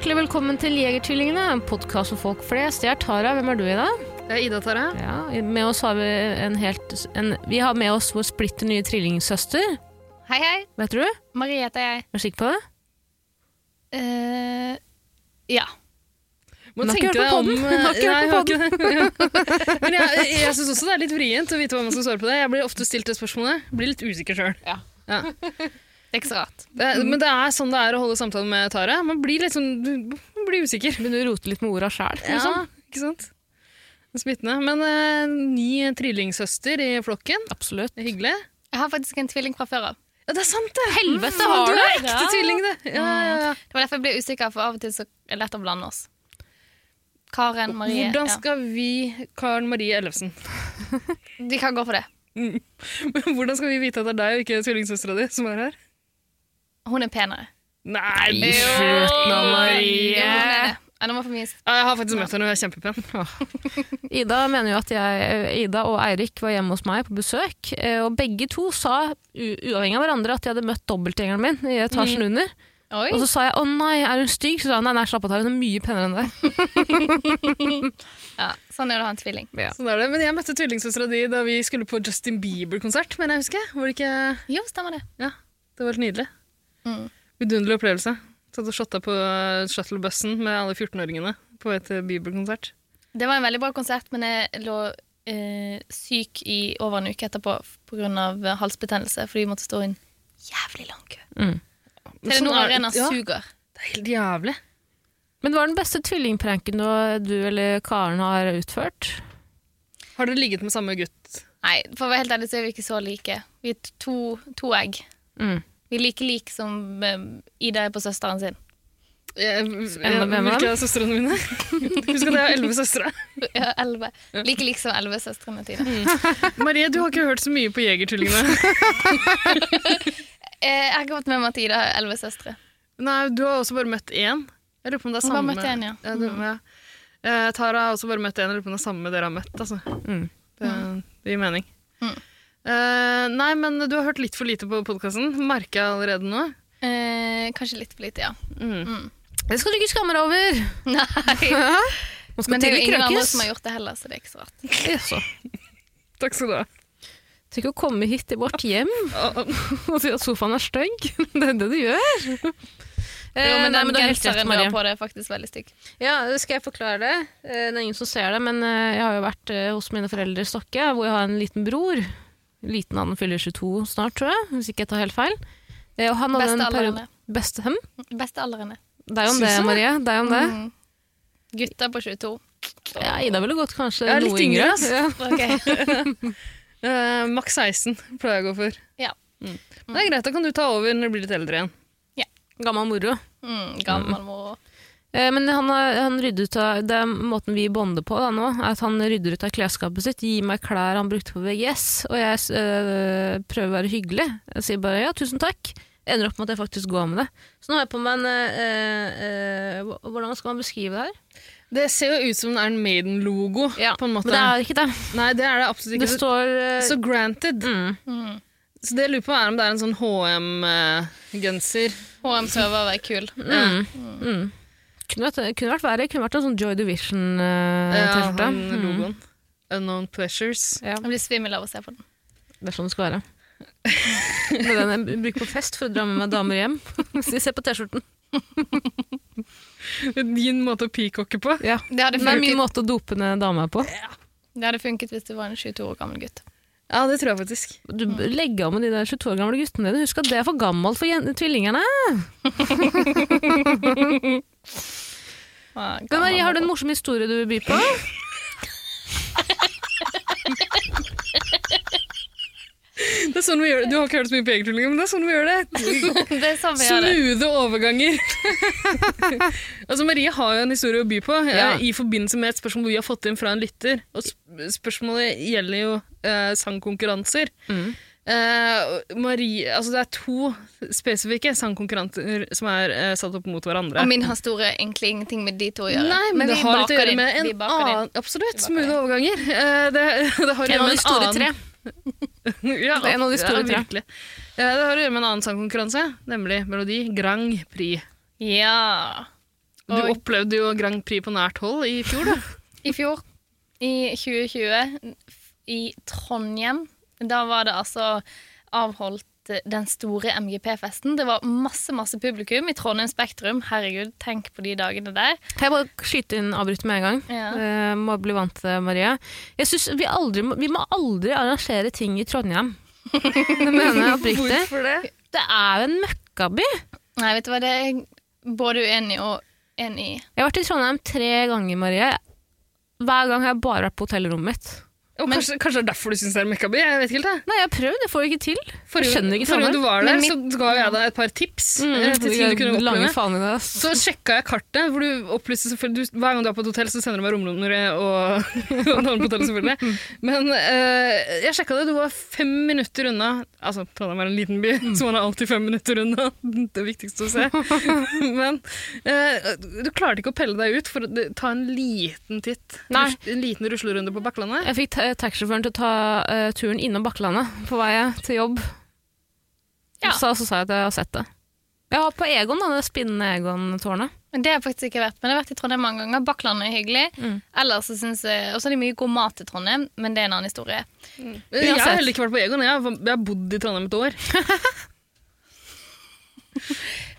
hjertelig velkommen til Jegertvillingene, en podkast for folk flest. Jeg er Tara. Hvem er du i dag? Det er Ida Tara. Ja, med oss har vi en helt en, Vi har med oss vår splitter nye trillingsøster. Hei, hei. Vet du? Marie heter jeg. Er du sikker på det? Uh, ja. Må Hun tenke deg om Nå ikke hørt på podden. Men jeg, jeg syns også det er litt vrient å vite hva man skal svare på det. Jeg blir ofte stilt det spørsmålet. Blir litt usikker sjøl. Ja. Det er ikke så rart. Men det er sånn det er å holde samtale med Tara. Man blir litt sånn man blir usikker. Begynner å rote litt med orda sjæl. Ja, Liksom. ikke sant? Smittende. Men eh, ny trillingsøster i flokken. Absolutt. Det er hyggelig. Jeg har faktisk en tvilling fra før av. Ja, det er sant, det! Helvete, mm, har du er ekte Ja. tvilling, det! Ja, ja, ja. Det var derfor jeg ble usikker, for av og til så er det lett å blande oss. Karen, Marie Hvordan ja. skal vi Karen Marie Ellefsen Vi kan gå for det. Hvordan skal vi vite at det er deg og ikke tvillingsøstera di som er her? Hun er penere. Nei, slutt nå, Marie. Jo, hun er det. Ja, nå må for mye Jeg har faktisk møtt henne, hun er kjempepen. Ida mener jo at jeg, Ida og Eirik var hjemme hos meg på besøk, eh, og begge to sa, uavhengig av hverandre, at de hadde møtt dobbeltgjengeren min i etasjen under. Oi. Og så sa jeg 'å nei, er hun stygg?' Så sa hun nei, nei slapp av, hun er mye penere enn deg. Ja, sånn er det å ha en tvilling. Sånn er det. Men jeg møtte tvillingsøstera di da vi skulle på Justin Bieber-konsert. Men jeg husker, var det ikke Jo, stemmer det. Ja, det var helt nydelig. Mm. Vidunderlig opplevelse. Satt og shotta på eh, shuttlebussen med alle 14-åringene på et bibelkonsert. Bieber-konsert. Det var en veldig bra konsert, men jeg lå eh, syk i over en uke etterpå pga. halsbetennelse, fordi vi måtte stå i en jævlig lang kø. Mm. Telenor Sånn Arena ja, suger. Det er helt jævlig. Men hva er den beste tvillingpranken du, du eller Karen har utført? Har dere ligget med samme gutt? Nei, for å være helt ærlig så er vi ikke så like. Vi er to, to egg. Mm. Vi er like like som Ida er på søsteren sin. Jeg, er hvilke det? søstrene mine? Husk at jeg har elleve søstre. Ja, elleve. Like like som elleve søstrene dine. Mm. Marie, du har ikke hørt så mye på Jegertvillingene. Eh, Jeg har ikke fått med meg at Ida har elleve søstre. Nei, du har også bare møtt én. Jeg lurer på om det er samme bare møtt en, ja. Ja, du, ja. Eh, Tara har også bare møtt en. Jeg lurer på om det er samme dere har møtt. Altså. Mm. Det, det gir mening. Mm. Eh, nei, men du har hørt litt for lite på podkasten. Merker jeg allerede nå. Uh, kanskje litt for lite, ja. Mm. Mm. Det skal du ikke skamme deg over! Nei. Men det er jo ingen andre som har gjort det heller, så det er ikke så rart. Jaså. Takk skal du ha. Tenk å komme hit til vårt hjem og si at sofaen er stygg. Det er det du gjør. Eh, Jo, men nei, den genseren du har på, det er faktisk veldig stygg. Ja, skal jeg forklare det? Eh, Det er ingen som ser det, men eh, jeg har jo vært eh, hos mine foreldre i Stokke, hvor jeg har en liten bror. Liten han fyller 22 snart, tror jeg, hvis ikke jeg tar helt feil. Eh, Og han hadde Beste en periode... Beste hem? Beste aldrene. Deg om det? Marie. Deg om det. Mm. Gutter på 22. Ja, Ida ville gått kanskje Ja, noe yngre, yngre. altså. Ja. Eh, Maks 16 pleier jeg å gå for. Ja. Mm. Det er greit, da kan du ta over når du blir litt eldre igjen. Gammel moro. Mm, gammel mor. Eh, Men han, han rydder ut av, det er måten vi bonder på da, nå, er at han rydder ut av klesskapet sitt, gir meg klær han brukte på VGS, og jeg øh, prøver å være hyggelig. Jeg sier bare ja, tusen takk. Ender opp med at jeg faktisk går med det. Så nå har jeg på meg en øh, øh, Hvordan skal man beskrive det her? Det ser jo ut som det er en Maiden-logo, Ja, på en måte. Men det er ikke det. Nei, det er det absolutt Det ikke. står øh, Så granted. mm, Mm. Så det jeg lurer på er om det er en sånn HM-genser. HM prøver å være kul. mm, mm. Kunne, vært, kunne vært verre. Kunne vært en sånn Joy Division-T-skjorte. Ja, logoen. Unknown Pleasures. ja, Jeg blir svimmel av å se på den. det er sånn det skal være. Det er den jeg bruker på fest for å dra med meg damer hjem. Hvis de ser på T-skjorten. Din måte å peacocke på. Ja. Det hadde Det er min måte å dope ned dama på. det hadde funket hvis du var en 22 år gammel gutt. Ja, det tror jeg faktisk. Du bør legge av med de der 22 år gamle guttene dine. Husk at det er for gammelt for tvillingene! Men Marie, har du en morsom historie du vil by på? Det er sånn vi gjør det. Du har ikke hørt så mye på Jegertvillingene, men det er sånn vi gjør det. Det er sånn vi gjør det. Smoothe overganger. altså Marie har jo en historie å by på eh, Ja. i forbindelse med et spørsmål vi har fått inn fra en lytter. Og sp spørsmålet gjelder jo eh, sangkonkurranser. Mm. Eh, Marie, altså det er to spesifikke sangkonkurranser som er uh, satt opp mot hverandre. Og min historie egentlig ingenting med de to å gjøre. Nei, men, det har litt å gjøre med en annen Absolutt, inn. overganger. Uh, det, det har En av de store tre. ja, Det er en av de store ja, tre. Ja, det har å gjøre med en annen sangkonkurranse, nemlig Melodi Grand Prix. Ja. Du opplevde jo Grand Prix på nært hold i fjor, du. i fjor, i 2020, i Trondheim, da var det altså avholdt eh, den store MGP-festen. Det var masse, masse publikum i Trondheim Spektrum. Herregud, tenk på de dagene der. Kan jeg bare skyte inn avbryte med en gang? Ja. Uh, må bli vant til det, Maria. Jeg synes vi, aldri, vi må aldri arrangere ting i Trondheim. Det mener jeg oppriktig. Hvorfor det? Det er jo en møkkaby. Nei, vet du hva, det er både uenig og enig i. Jeg har vært i Trondheim tre ganger, Marie. Hver gang har jeg bare vært på hotellrommet mitt. Og kanskje, kanskje det er derfor du syns det er møkkaby? Jeg vet ikke helt. det Nei, jeg har prøvd, jeg får det ikke til. Forrige, gang du var der, Men så ga jeg deg et par tips Mm, til ting du kunne oppleve. Så sjekka jeg kartet, hvor du opplyste du, Hver gang du er på et hotell, så sender du meg romnummeret og, og navnet på hotellet, selvfølgelig. Men uh, jeg sjekka det, du var fem minutter unna Altså, Trondheim er en liten by, så man er alltid fem minutter unna. Det viktigste å se. Men uh, du klarte ikke å pelle deg ut for å ta en liten titt. En liten ruslerunde på Bakklandet. Jeg fikk taxisjåføren til å ta uh, turen innom Bakklandet på vei til jobb. Ja. Så, så sa jeg at jeg har sett det. Har på Egon, da, det spinnende Egon-tårnet. Men det har jeg faktisk ikke vært. Men jeg har vært i Trondheim mange ganger. Bakklandet er hyggelig. Mm. Ellers så synes jeg, Og så er det mye god mat i Trondheim, men det er en annen historie. Jeg har heller ikke vært på Egon, jeg har, jeg har bodd i Trondheim et år.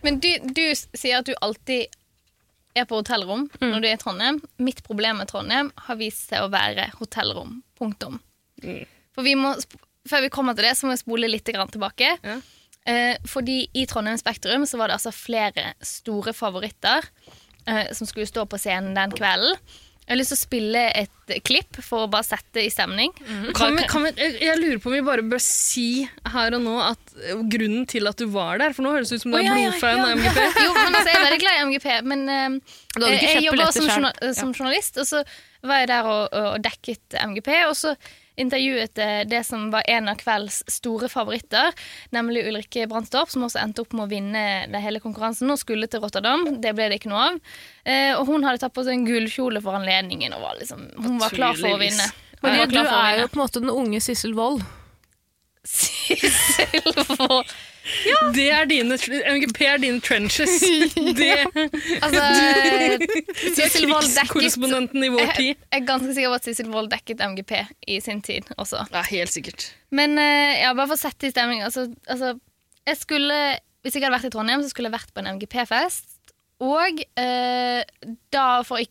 Men du, du sier at du alltid er på hotellrom Mm. når du er i Trondheim. Mitt problem med Trondheim har vist seg å være hotellrom. Punktum. Mm. For vi må, før vi kommer til det, så må vi spole litt grann tilbake. Ja. Eh, fordi i Trondheim Spektrum så var det altså flere store favoritter eh, som skulle stå på scenen den kvelden. Jeg har lyst til å spille et klipp for å bare sette i stemning. Kan vi, kan vi, jeg, jeg lurer på om vi bare bør si her og nå at eh, grunnen til at du var der For nå høres det ut som du er oh, ja, blodfan ja, av MGP. Jo, men altså, jeg er veldig glad i MGP, men eh, ikke jeg jobba som, journal, som journalist, og så var jeg der og, og dekket MGP. Og så intervjuet det som var en av kvelds store favoritter, nemlig Ulrikke Brandstorp, som også endte opp med å vinne det hele konkurransen og skulle til Rotterdam. Det ble det ikke noe av. Eh, og hun hadde tatt på seg en gullkjole for anledningen og var liksom, hun var klar for å vinne. Men du er jo på en måte den unge Sissel Wold. Sissel Wold. Det er dine, MGP er dine trenches. Det, Altså, Wold dekket krigskorrespondenten i vår tid. jeg er ganske sikker på at Sissel Wold dekket MGP i sin tid også. Ja, helt sikkert. Men eh, ja, bare for å sette i stemning altså, altså, jeg skulle, Hvis jeg hadde vært i Trondheim, så skulle jeg vært på en MGP-fest. Og eh, da, for,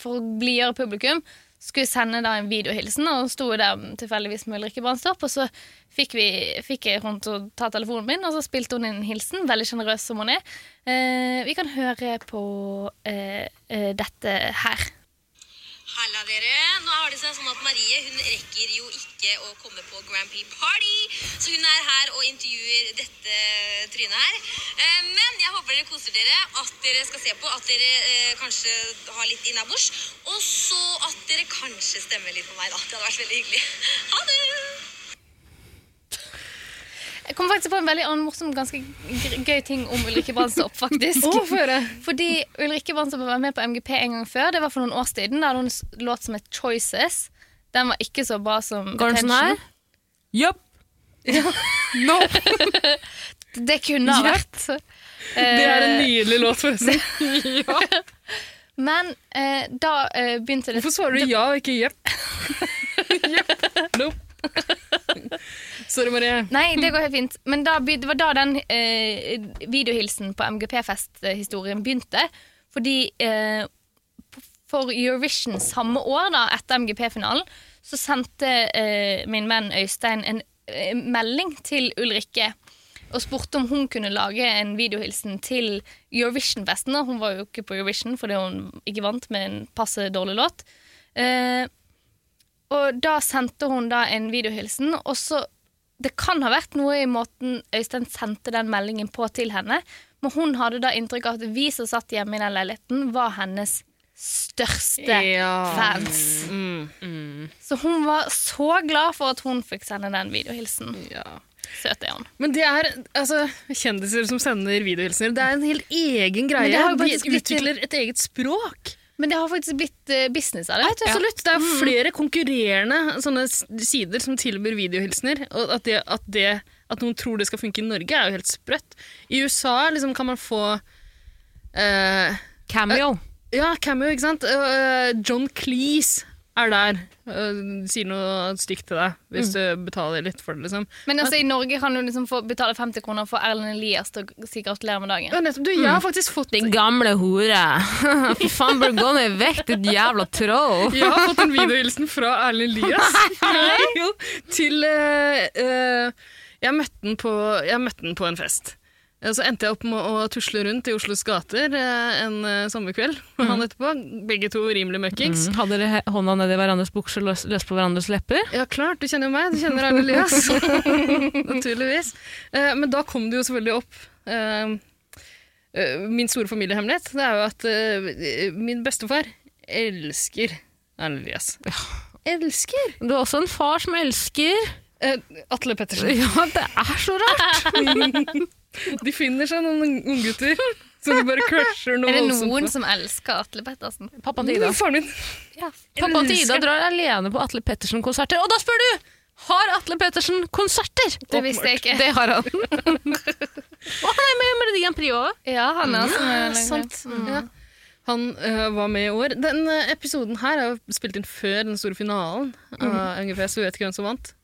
for å blidgjøre publikum, skulle sende da en videohilsen. Og sto der tilfeldigvis med Ulrikke Brandstorp, og så fikk, vi, fikk jeg henne til å ta telefonen min, og så spilte hun en hilsen. Veldig sjenerøs som hun er. Eh, vi kan høre på eh, eh, dette her. Halla dere. Nå har det seg sånn at Marie hun rekker jo ikke å komme på Grand Prix Party, så hun er her og intervjuer dette trynet her. Eh, Men jeg håper dere koser dere, at dere skal se på, at dere eh, kanskje har litt innabords, og så at dere kanskje stemmer litt på meg, da. Det hadde vært veldig hyggelig. Ha det! Jeg kom faktisk på en veldig annen morsom, ganske gøy ting om Ulrikke Brandstorp, faktisk. Få høre. Fordi Ulrikke Brandstorp var med på MGP en gang før. Det var for noen år siden. Da hadde hun låt som het Choices. Den var ikke så bra som Går den sånn her? Attention. No. Det kunne ha Ja. vært. Det er en Eh, nydelig låt, forresten. Men eh, da eh, begynte det Hvorfor svarer du ja og ikke jepp? Jepp. Nope. Sorry, Marie. Nei, det går helt fint. Men da, det var da den eh, videohilsen på MGP-fest-historien begynte. Fordi eh, for Eurovision samme år, da, etter MGP-finalen, så sendte eh, min venn Øystein en eh, melding til Ulrikke og spurte om hun kunne lage en videohilsen til Eurovision-festen. Hun var jo ikke på Eurovision fordi hun ikke vant med en passe dårlig låt. Eh, og da sendte hun da en videohilsen, og så det kan ha vært noe i måten Øystein sendte den meldingen på til henne, men hun hadde da inntrykk av at vi som satt hjemme i den leiligheten, var hennes største Ja. fans. Mm. Så hun var så glad for at hun fikk sende den videohilsen. Ja. Søt er hun. Men det er altså, kjendiser som sender videohilsener. Det er en helt egen greie. Men det har jo faktisk utvikler et eget språk. Men det har faktisk blitt eh, business av det. Absolutt. Det er flere konkurrerende sånne sider som tilbyr videohilsener. Og at, det, at, det, at noen tror det skal funke i Norge, er jo helt sprøtt. I USA liksom, kan man få uh, Cameo. Ja, cameo, ikke sant? Uh, John Cleese er der. eh, sier noe stygt til deg hvis du betaler litt for det. liksom. Men altså, i Norge kan du liksom få betale 50 kroner for Erlend Elias til å si gratulerer med dagen. Ja, nettopp. Du, jeg har faktisk fått Din gamle hore. Fy faen, bør du gå ned i vekt, ditt jævla troll. Jeg har fått en videohilsen fra Erlend Elias. jo, til uh, uh, jeg, møtte den på, jeg møtte den på en fest. Eh, Så endte jeg opp med å tusle rundt i Oslos gater eh, en eh, sommerkveld. med Han etterpå. Begge to rimelig møkkings. Mm, hadde dere hånda nedi hverandres bukser løs, løs på hverandres lepper? Ja, klart. Du kjenner jo meg. Du kjenner Arne Elias. Naturligvis. Eh, men da kom det jo selvfølgelig opp Min store familiehemmelighet det er jo at min bestefar elsker Arne Elias. Elsker! Du har også en far som elsker Atle Pettersen. Ja, det er så rart! De finner seg noen unggutter som de bare crusher noe Er det noen som elsker Atle Pettersen? Pappaen til Ida. Faren min. Pappaen til Ida drar alene på Atle Pettersen-konserter. Og da spør du! Har Atle Pettersen konserter? Det visste jeg ikke. Det har han. og han er med i Melodi Grand Prix òg. Ja, han er også med. Ja, sant. Ja. Han uh, var med i år. Den uh, episoden her er jo spilt inn før den store finalen av NGP, så vi vet ikke hvem som vant.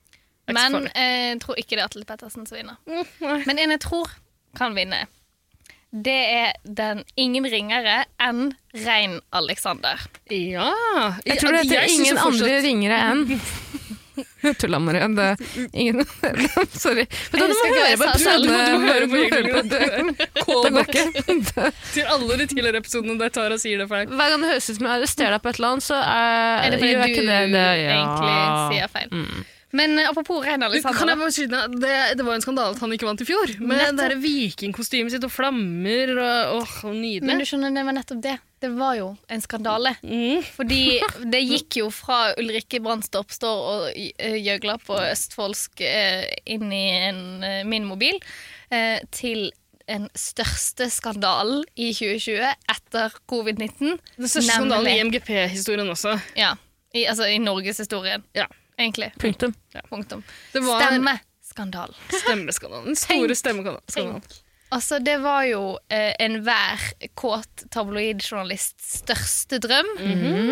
Men eh, jeg tror ikke det er Atle Pettersen som vinner. Mm. Men en jeg tror kan vinne, det er den ingen ringere enn Rein Alexander. Ja! Jeg tror det heter Jeg synes ingen fortsatt- andre ringere enn Tulla, Marie. Det ingen Sorry. Men da, Jeg du må høre på så Du må høre på høre på det. Det går ikke. til alle de tidligere episodene der Tara sier det feil. Hver gang det høres ut som jeg arresterer deg på et eller annet, så er, Er det fordi gjør jeg du ikke det. det ja. egentlig sier feil? Mm. Men eh, apropos Reinar ned? det, det var en skandale at han ikke vant i fjor. Med det vikingkostymet sitt og flammer og åh, nydelig. Men du skjønner, det var nettopp det. Det var jo en skandale. Mm. Fordi det gikk jo fra Ulrikke Brandstorp står og eh, gjøgler på østfoldsk eh, inn i en, min mobil, eh, til den største skandalen i 2020 etter covid-19. Den største skandalen i MGP-historien også. Ja, i, altså i norgeshistorien, Ja. Egentlig. Punktum. Punktum. Det var Stemmeskandalen. stemmeskandalen. Store stemmeskandalen. Altså, det var jo eh, enhver kåt tabloidjournalists største drøm.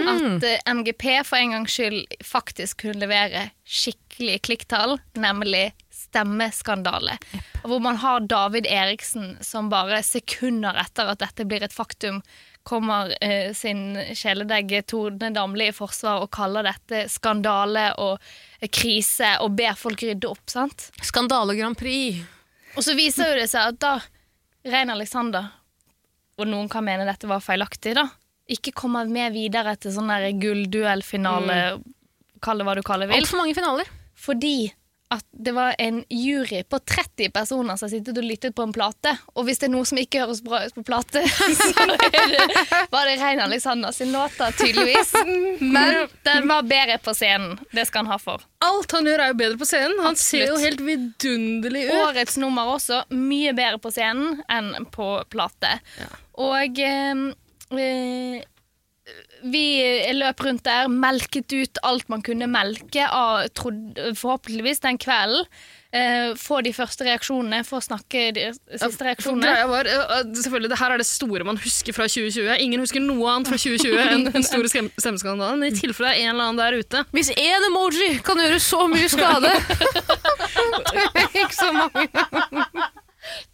At eh, MGP for en gangs skyld faktisk kunne levere skikkelig klikktall, nemlig stemmeskandale. Yep. Hvor man har David Eriksen som bare sekunder etter at dette blir et faktum, kommer eh, sin kjæledegge Tone Damli i forsvar og kaller dette skandale og krise og ber folk rydde opp. sant? Skandale Grand Prix. Og så viser jo det seg at da Rein Alexander, og noen kan mene dette var feilaktig, da, ikke kommer med videre til sånn gullduellfinale, mm. kall det hva du kaller vil, Altfor mange finaler. fordi at det var en jury på 30 personer som sittet og lyttet på en plate. Og hvis det er noe som ikke høres bra ut på plate, så det, var det Rein Alexander sin låt, tydeligvis. Men den var bedre på scenen. Det skal han ha for. Alt han gjør, er jo bedre på scenen. Han ser jo helt vidunderlig ut. Årets nummer også mye bedre på scenen enn på plate. Og eh, eh, vi løp rundt der, melket ut alt man kunne melke av trodde, forhåpentligvis den kvelden. Uh, få de første reaksjonene, få snakke de siste reaksjonene. greia var, eh, selvfølgelig, det her er det store man husker fra 2020. Ingen husker noe annet fra 2020 enn den store stem- stemmeskandalen. I tilfelle det er en eller annen der ute. Hvis én emoji kan gjøre så mye skade Ikke så mange.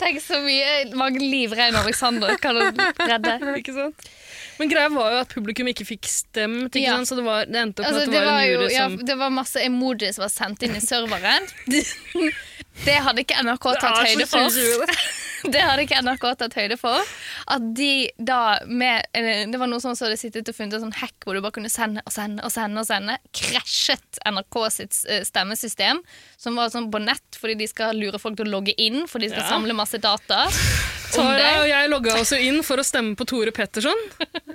Tenk så mye mange liv Rein Alexander kan redde. Ikke sant? Men greia var jo at publikum ikke fikk stemt, ikke Ja. sant? så det, var, det endte opp med Altså, at det, det var en jo, jury ja, som det var masse emojis som var sendt inn i serveren. Det hadde ikke NRK tatt høyde for. det. hadde ikke NRK tatt høyde for. At de da med Det var noe sånn som hadde sittet og funnet en sånn hack hvor du bare kunne sende og sende og sende. og sende Krasjet NRK sitt eh, stemmesystem, som var sånn på nett fordi de skal lure folk til å logge inn, for de skal Ja. samle masse data. Tara og jeg logga også inn for å stemme på Tore Petterson.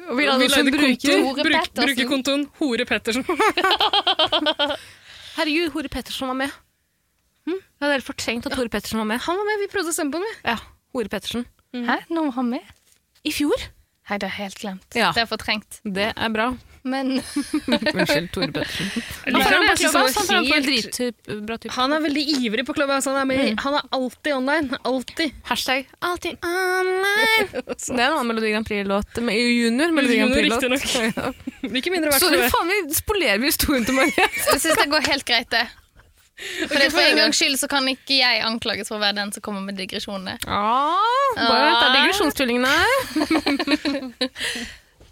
Og vi lagde bruker. konto, bruk, brukerkontoen Hore Petterson. Herregud, Hore Petterson var med. Jeg hadde helt fortrengt at Hore Petterson var med. Han var med, vi prøvde å stemme på ham. Ja, Hore Petterson. Hæ? Nå var han med? I fjor. Nei, det er helt glemt. Ja. Det er fortrengt. Det er bra. Men Unnskyld, Tore Petterson. Han er han, helt- Han veldig ivrig på Clubhouse. Han er, med, han er alltid online. Alltid. Hashtag alltid online. Det er en annen Melodi Grand Prix-låt. Junior Melodi Grand Prix-låt. Ikke mindre verdt for det. faen, vi spolerer vi historien til Marie. jeg syns det går helt greit, det. For, okay, for en gangs skyld så kan ikke jeg anklages for å være den som kommer med digresjonene. Ah, bare vent, det er digresjonstullingene her.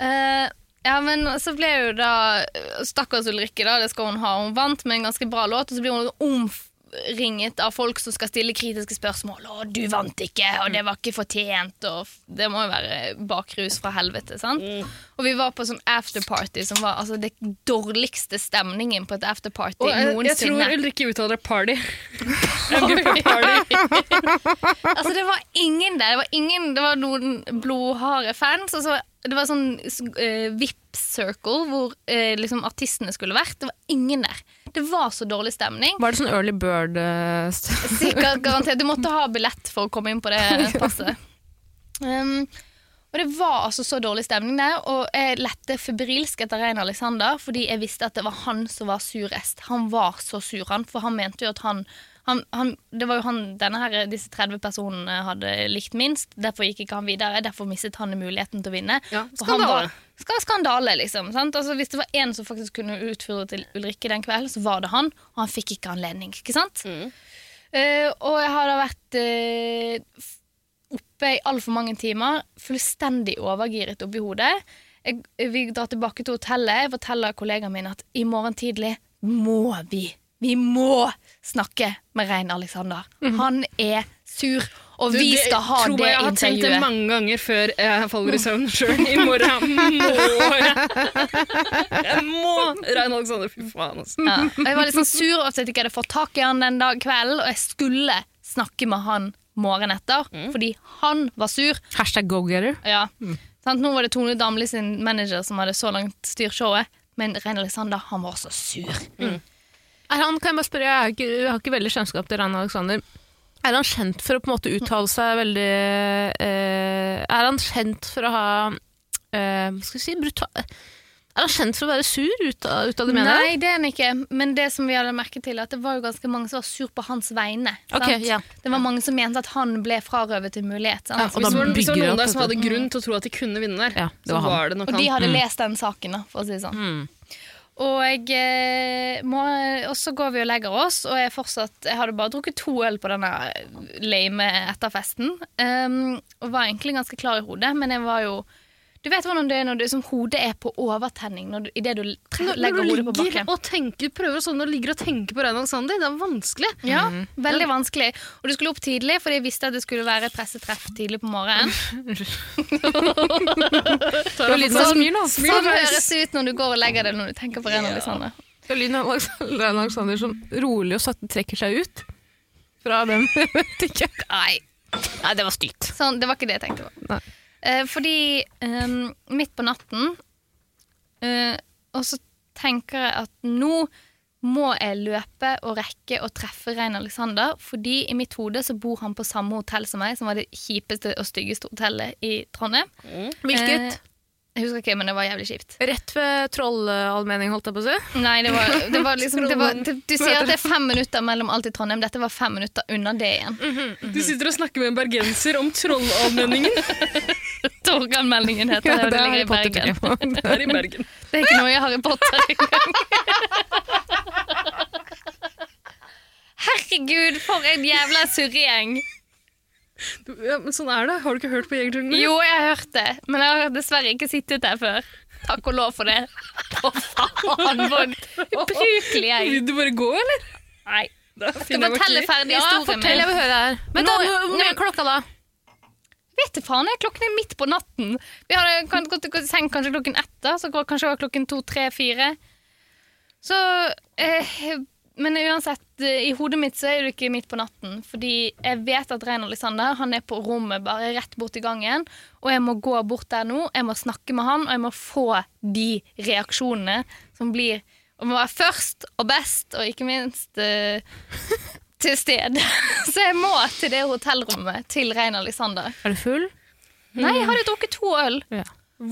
Eh, ja, men så ble jo da Stakkars Ulrikke, da, det skal hun ha. Hun vant med en ganske bra låt, og så blir hun omringet av folk som skal stille kritiske spørsmål. 'Å, du vant ikke, og det var ikke fortjent', og Det må jo være bakrus fra helvete, sant? Og vi var på sånn afterparty som var altså det dårligste stemningen på et afterparty Og jeg, jeg tror Ulrikke uttaler party. Party. Altså, det var ingen der. Det var, ingen, det var noen blodharde fans. Og så, det var sånn uh, VIP-circle hvor uh, liksom artistene skulle vært. Det var ingen der. Det var så dårlig stemning. Var det sånn early bird uh, Sikkert garantert. Du måtte ha billett for å komme inn på det passet. Um, og det var altså så dårlig stemning der, og jeg lette febrilsk etter Rein Alexander fordi jeg visste at det var han som var surest. Han var så sur, han, for han mente jo at han, han, han Det var jo han denne her, disse 30 personene hadde likt minst. Derfor gikk ikke han videre. Derfor mistet han muligheten til å vinne. Ja, han skandale. var- skandale, liksom. Sant? Altså, hvis det var én som faktisk kunne utføre til Ulrikke den kvelden, så var det han, og han fikk ikke anledning. ikke sant? Eh, og jeg har da vært uh, oppe i altfor mange timer, fullstendig overgiret oppi hodet. Jeg, vi drar tilbake til hotellet. Jeg forteller kollegaen min at i morgen tidlig må vi Vi må snakke med Rein Alexander. Han er sur, og Du, vi skal ha det intervjuet. det Jeg har tenkt det mange ganger før jeg faller i søvn sjøl. I morgen må jeg Jeg må Rein Alexander, fy faen, altså. Ja. Jeg var litt sånn sur over at jeg ikke hadde fått tak i han den dag kvelden, og jeg skulle snakke med han morgenen etter, fordi han var sur. Hashtag go-getter. Ja. Sant? Nå var det Tone Damli sin manager som hadde så langt styrt showet, men Rein Alexander han var så sur. Er han, kan jeg bare spørre, jeg har ikke, jeg har ikke veldig kjennskap til Rein Alexander. Er han kjent for å på en måte uttale seg veldig eh, Er han kjent for å ha eh, Hva skal vi si brutal, Er han kjent for å være sur ut av, ut av det mener? Nei, det er han ikke, men det som vi hadde merket til, at det var jo ganske mange som var sur på hans vegne. Okay, sant? ja. Det var mange som mente at han ble frarøvet en mulighet. Sant? Ja, og Hvis var, hvis det var noen der som hadde grunn til å tro at de kunne vinne der, Ja, det så var var det nok Og de hadde hadde lest den saken, da, for å si det sånn. Mm. Og, eh, må, og så går vi og legger oss, og jeg, fortsatt, jeg hadde bare drukket to øl på denne lame etterfesten. Um, og var egentlig ganske klar i hodet, men jeg var jo Du vet hvordan det er når du, som hodet er på overtenning når du, idet du tre, Når, legger hodet på bakken. og tenker, prøver å når du ligger og tenker på Rein Alexander, det er vanskelig. Ja, veldig vanskelig. Og du skulle opp tidlig, fordi jeg visste at det skulle være et pressetreff tidlig på morgenen. Det lyden av smil, da. Sånn høres det ut når du går og legger deg når du tenker på Ren Alexander. Det er lyden av Alexander, Rein Alexander som rolig og sakte trekker seg ut fra den. Nei, Nei, det var stygt. Sånn, det var ikke det jeg tenkte på. Nei. Eh, fordi ehm, midt på natten eh, Og så tenker jeg at nå må jeg løpe og rekke å treffe Rein Alexander, fordi i mitt hode så bor han på samme hotell som meg, som var det kjipeste og styggeste hotellet i Trondheim. Hvilket? Eh, jeg husker ikke, men det var jævlig kjipt. Rett ved trollallmenning, holdt jeg på å si. Nei, det var, det var liksom det var, det, Du sier at det er fem minutter mellom alt i Trondheim. Dette var fem minutter unna det igjen. Du sitter og snakker med en bergenser om Trollallmenningen. Torganmeldingen heter det, og det ligger i Bergen. Det er i Bergen. Det er ikke noe i Harry Potter engang. Herregud, for en jævla surregjeng. Du- Ja, men sånn er det. Har du ikke hørt på Jegerjungelen? Jo, jeg har hørt det, men jeg har dessverre ikke sittet der før. Takk og lov for det. Å, faen, en ubrukelig jeg Vil du bare gå, eller? Nei. Da Skal finner jeg fortelle ferdig Ja, historien fortell, jeg min. vil høre her. Men Nå- da, hvor hvor mye er klokka da? vet du faen, jeg, klokken er midt på natten. Vi hadde kan- gått til seng kanskje klokken ett, da, så går- kanskje det var klokken to, tre, fire. Så eh, Men uansett, eh, i hodet mitt så er det ikke midt på natten. Fordi jeg vet at Rein Alexander han er på rommet bare rett borti gangen. Og jeg må gå bort der nå, jeg må snakke med han, og jeg må få de reaksjonene som blir må være først og best, og ikke minst uh, til stede. Så jeg må til det hotellrommet til Rein Alexander. Er du full? Nei, jeg hadde drukket to øl. Ja.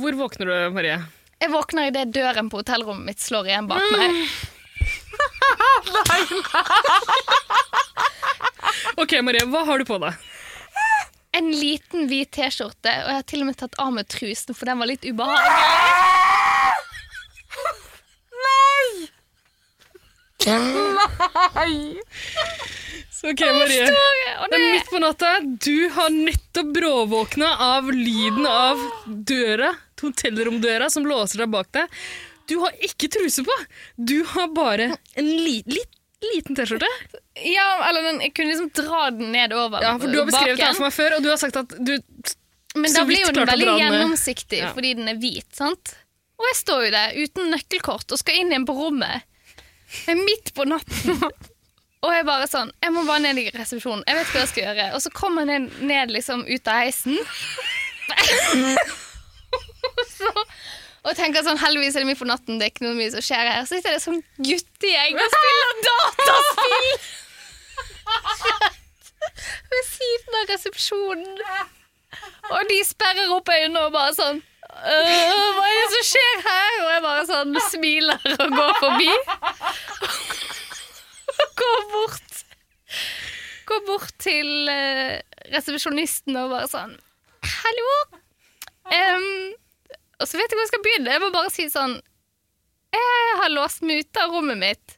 Hvor våkner du, Marie? Jeg våkner idet døren på hotellrommet mitt slår igjen bak meg. Ok, Marie, hva har du på deg? En liten hvit T-skjorte, og jeg har til og med tatt av meg trusen, for den var litt ubehagelig. Nei! Så ok, Marie. Det er midt på natta. Du har nettopp bråvåkna av lyden av døra, hotellromdøra som låser deg bak deg. Du har ikke truse på. Du har bare en li litt, liten T-skjorte. ja, eller den, jeg kunne liksom dra den nedover Ja, for du har beskrevet det her for meg før, og du har sagt at du Men da blir jo den veldig ned. gjennomsiktig Ja. fordi den er hvit, sant? Og jeg står jo der uten nøkkelkort og skal inn igjen på rommet. Jeg er midt på natten. Og jeg bare sånn, jeg må bare ned i resepsjonen. Jeg vet hva jeg skal gjøre. Og så kommer jeg ned, ned liksom ut av heisen. og, så, og tenker sånn, heldigvis er det mye på natten, det er ikke noe mye som skjer her. Så sitter det sånn guttegjeng og spiller dataspill ved siden av resepsjonen. Og de sperrer opp øynene og bare sånn «Øh, Hva er det som skjer her? Og jeg bare sånn smiler og går forbi. Og går bort Går bort til eh, resepsjonisten og bare sånn Hallo? Em, og så vet jeg hvor jeg skal begynne. Jeg må bare si sånn Jeg har låst meg ute av rommet mitt.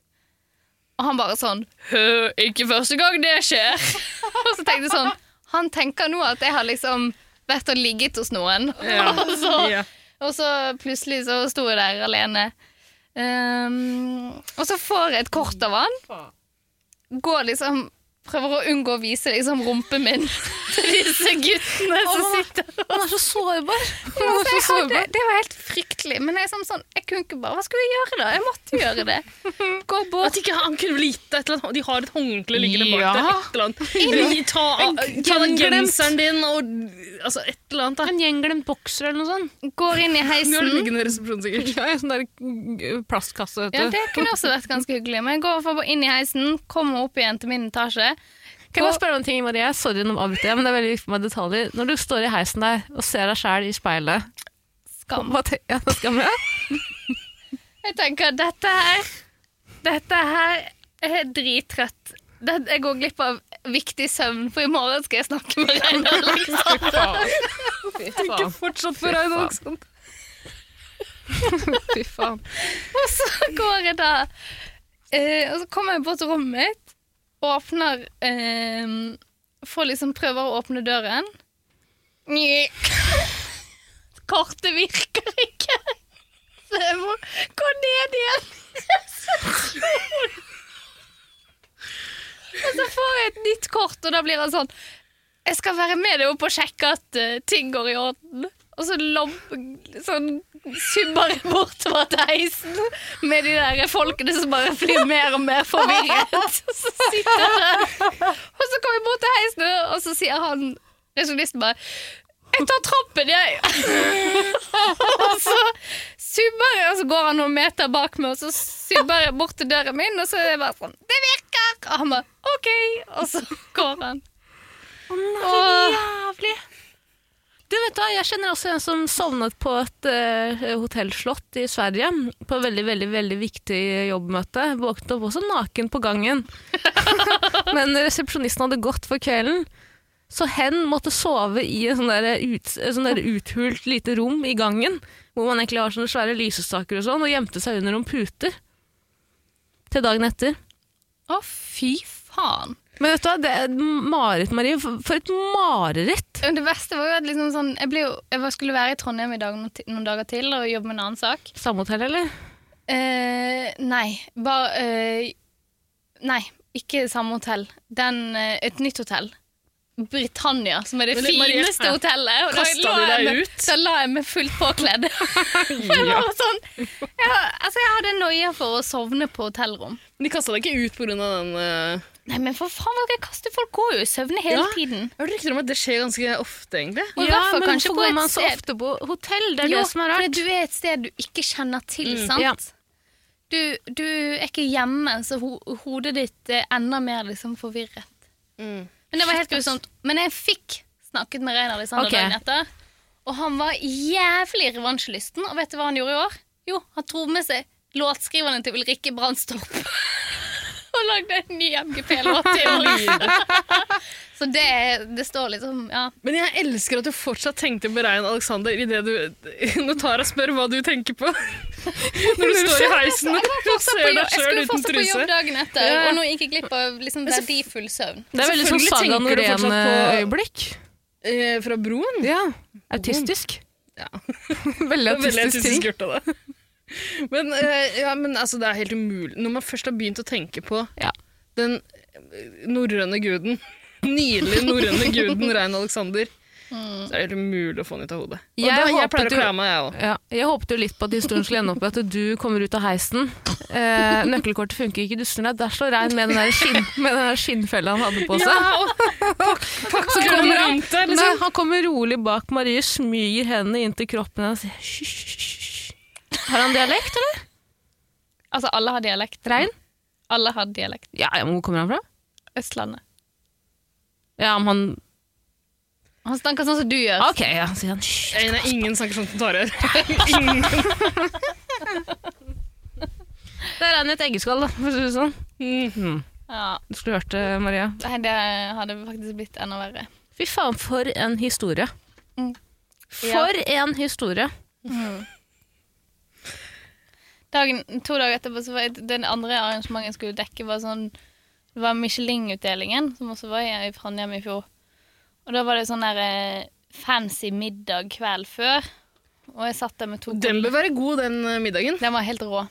Og han bare sånn «Hø, Ikke første gang det skjer. og så tenkte jeg sånn Han tenker nå at jeg har liksom vært og ligget hos noen. Ja. og, så, Ja. og så plutselig så sto jeg der alene. Um, og så får jeg et kort av han. Går liksom Prøver å unngå å vise liksom rumpen min til disse guttene som sitter der. Han er så sårbar. er så så jeg hadde, sårbar. det var helt fryktelig. Men jeg, sånn, sånn, jeg kunne ikke bare Hva skulle jeg gjøre da? Jeg måtte gjøre det. Gå At bort. ikke han kunne vel et eller annet De har et håndkle liggende bak Ja. deg. Et eller annet. De, Ta, ta den genseren din og Altså, et eller annet. da. En gjenglemt bokser eller noe sånt. Går inn i Du har det liggende i resepsjonen, sikkert. Ja, en sånn der plastkasse. vet Ja. Det kunne også vært ganske hyggelig. Men jeg går inn i heisen, kommer opp igjen til min etasje. Kan jeg bare spørre om en ting, Marie? Sorry, om avbryter jeg, men det er veldig viktig med detaljer. Når du står i heisen der og ser deg sjæl i speilet, Skam. hva tenker hva skal jeg? Jeg tenker dette her Dette her er drittrøtt. Jeg går glipp av viktig søvn, for i morgen skal jeg snakke med Reinar Alexander. Fy faen. fortsatt på Reinar Alexander. Fy faen. Og så går jeg da eh, Og så kommer jeg bort til rommet mitt, åpner eh, Får liksom prøver å åpne døren. Nye. Kortet virker ikke. Så jeg må gå ned igjen. Og så får jeg et nytt kort, og da blir han sånn Jeg skal være med deg opp og sjekke at uh, ting går i orden. Og så lobb, sånn jeg bortover heisen med de der folkene som bare flyr mer og mer forvirret. Og så sitter jeg der. Og så kommer jeg bort til heisen, og så sier han resjonisten bare jeg tar trappen, jeg. og så subber jeg, og så går han noen meter bak meg, og så subber jeg bort til døren min, og så er jeg bare sånn Det virker! Og han bare OK. Og så går han. Å nei, så Jævlig. Du vet hva, Jeg kjenner også en som sovnet på et uh, hotellslott i Sverige. På et veldig veldig, veldig viktig jobbmøte. Våknet opp også naken på gangen. Men resepsjonisten hadde gått for kvelden. Så hen måtte sove i en sånn der, ut, sånn uthult lite rom i gangen. Hvor man egentlig har sånne svære lysestaker og sånn, og gjemte seg under noen puter. Til dagen etter. Å, fy faen. Men vet du hva, det er Marie. For et mareritt! Det verste var jo at liksom sånn, jeg, ble jo, jeg skulle være i Trondheim i dag, noen, dager til og jobbe med en annen sak. Samme hotell, eller? Eh, nei, bare eh, Nei, ikke samme hotell. Den, eh, et nytt hotell. Britannia, som er det Men det- Marie, fineste ja. hotellet. Og da la de jeg deg meg- ut? Da la jeg meg fullt påkledd. jeg var sånn jeg, Altså, jeg hadde noia for å sovne på hotellrom. De kasta deg ikke ut pga. den uh... Nei, men for faen, hva kaster? Folk går jo i søvne hele Ja. tiden. Jeg har hørt rykter om at det skjer ganske ofte, egentlig. Og ja, hvert fall men kanskje hvorfor går man så ofte på hotell? Det er jo, det som er rart. du er et sted du ikke kjenner til, sant? Ja. Du, du er ikke hjemme, så ho hodet ditt er enda mer liksom forvirret. Mm. Men det var helt grusomt. Men jeg fikk snakket med Rein Alexander okay. dagen etter, og han var jævlig revansjelysten. Og vet du hva han gjorde i år? Jo, han tok med seg låtskriverne til Ulrikke Brandstorp. og lagde en ny MGP-låt til henne. Så det, det står liksom Ja. Men jeg elsker at du fortsatt tenkte på Rein Alexander idet du Når Tara spør hva du tenker på når du står i heisen og ser deg sjøl uten truse. jeg skulle fortsatt på jobb dagen etter, Ja. og nå gikk jeg glipp av liksom verdifull søvn. Det er veldig sånn Saga Norén-øyeblikk. Eh, fra broen? Ja. Autistisk. Ja. Veldig Det er veldig autistisk gjort av deg. Men, eh, ja, men altså, det er helt umulig. Når man først har begynt å tenke på Ja. den eh, norrøne guden, nydelige norrøne guden Rein Alexander, så er det helt umulig å få den ut av hodet. Og Jeg da, jeg pleier å av meg, jeg òg. Ja, jeg håpet jo litt på at historien skulle ende opp med at du kommer ut av heisen. Eh, nøkkelkortet funker ikke, du snur deg. Der står Rein med den der, skinn, med den der skinnfella han hadde på seg. Ja, og pakk, pakk Så kommer han, rundt nei, liksom. han kommer rolig bak Marie, smyger hendene inn til kroppen hennes Har han dialekt, eller? Altså, alle har dialekt. Rein? Alle har dialekt. Ja, ja, men hvor kommer han fra? Østlandet. Ja, om han Han snakker sånn som du gjør. Ok, ja, sier han. Nei, nei, ingen snakker sånn som tårer. Ingen. Det er han i et eggeskall, da, for å si det sånn. Mm. Ja. Du skulle hørt det, Maria. Nei, det hadde faktisk blitt enda verre. Fy faen, for en historie. Mm. For en historie. Dagen, to dager etterpå så var jeg, den andre arrangementet jeg skulle dekke, var sånn Det var Michelin-utdelingen, som også var i Trondheim i fjor. Og da var det sånn der eh, fancy middag kveld før. Og jeg satt der med to Den bør være god, den eh, middagen. Den var helt rå.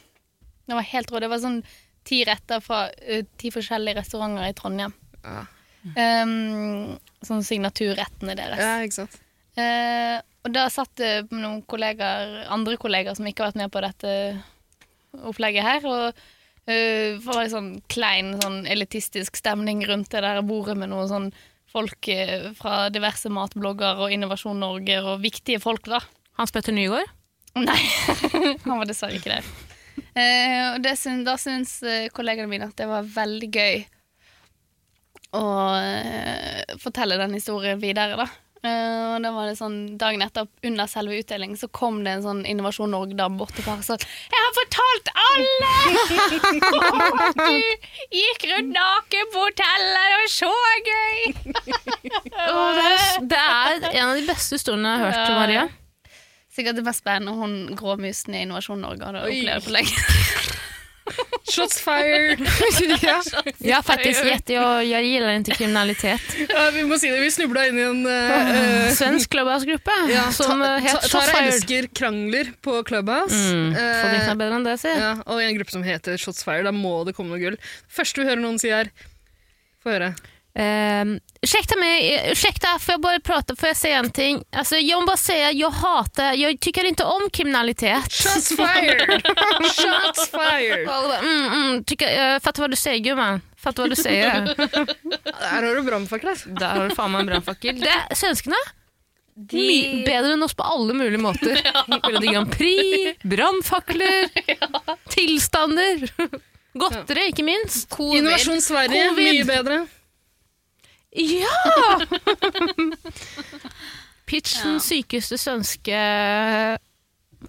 Den var helt rå. Det var sånn ti retter fra eh, ti forskjellige restauranter i Trondheim. Ja. Um, sånn signaturrettene deres. Ja, ikke sant. Eh, og da satt det noen kollegaer, andre kollegaer som ikke har vært med på dette opplegget her. Og Uh, det var en sånn klein, sånn elitistisk stemning rundt det der bordet med noen sånn folk uh, fra diverse matblogger og Innovasjon Norge og viktige folk, da. Hans Petter Nygaard. Nei, han var dessverre ikke der. Uh, og det syn, da syns eh, kollegaene mine at det var veldig gøy å eh, fortelle den historien videre, da. Eh, og da var det sånn, Dagen etter, under selve utdelingen, så kom det en sånn Innovasjon Norge-dame bort til far og sa 'Jeg har fortalt alle at du gikk rundt naken på hotellet! Det var så gøy!' det, er, det er en av de beste historiene jeg har hørt. Maria. Sikkert det mest spennende hun gråmusen i Innovasjon Norge hadde opplevd på lenge. Shots fired! Jag har faktiskt i jag, jag gillar inte kriminalitet. Ja, vi må si det, vi snubla inn i en eh, Svensk clubhouse-gruppe ja, som ta, eh, het ta, Shots Tara Fired. elsker krangler på Clubhouse. Mm, noe bedre enn det, si. ja, og i en gruppe som heter Shots Fired. Da må det komme noe gull. Første vi hører noen si her Få høre. Um, ursäkta mig, eh, ursäkta, får jag bara prata, får jag säga en ting? Alltså, jag vill bara säga, jag hatar, jag tycker inte om kriminalitet. Shots fired! Shots fired! Mm, mm, tycker, jag fattar vad du säger gumman. Fattar vad du säger. Där har du brannfakkel. altså. Der har du faen meg en brannfakkel. Det de... Svenskene mye bedre enn oss på alle mulige måter. Melodi Grand Prix, brannfakler, tilstander. Godteri, ikke minst. Covid. Innovasjon Sverige, Covid. mye bedre. Ja! Pitch den sykeste svenske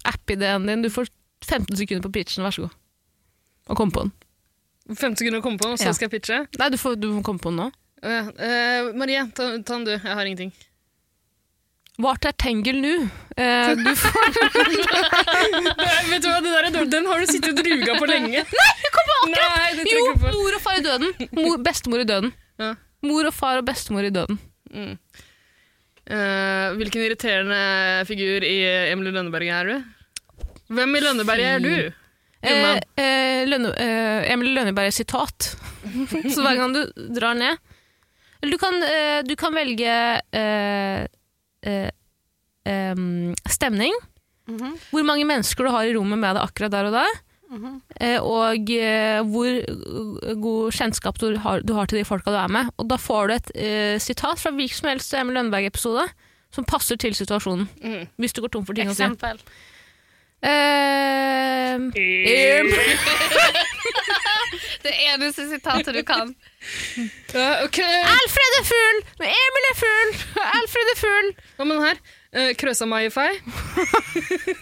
app-ideen din. Du får 15 sekunder på pitchen, vær så god. Og kom på den. 15 sekunder å komme på, og så Ja. skal jeg pitche. Nei, du, får, du får komme på den nå. Uh, uh, Marie, ta, ta den du. Jeg har ingenting. Vart er Tengel nu? Eh, du får Nei, vet du hva, det der er dårlig. Den har du sittet og ruga på lenge. Nei, Kom på akkurat! Nei, Jo, mor og far i døden. Mor, bestemor i døden. Ja. Mor og far og bestemor i døden. Mm. Uh, hvilken irriterende figur i Emily Lønneberg er du? Hvem i Lønneberg er du? Eh, eh, Lønne, eh, Emily Lønneberg sitat. Så hver gang du drar ned Eller du kan, eh, du kan velge eh, em, stemning. Mhm. Hvor mange mennesker du har i rommet med deg akkurat der og da. Eh, og eh, hvor god kjennskap du har, du har til de folka du er med. Og da får du et uh, sitat fra hvilken som helst Emil Lønneberg-episode som passer til situasjonen. Mm. Hvis du går tom for ting å si. Eksempel. Eh, Det eneste sitatet du kan. Uh, okay. Alfred er full! Emil er full! Alfred er full! Hva med den her? Uh, Krøsa-mai-fei.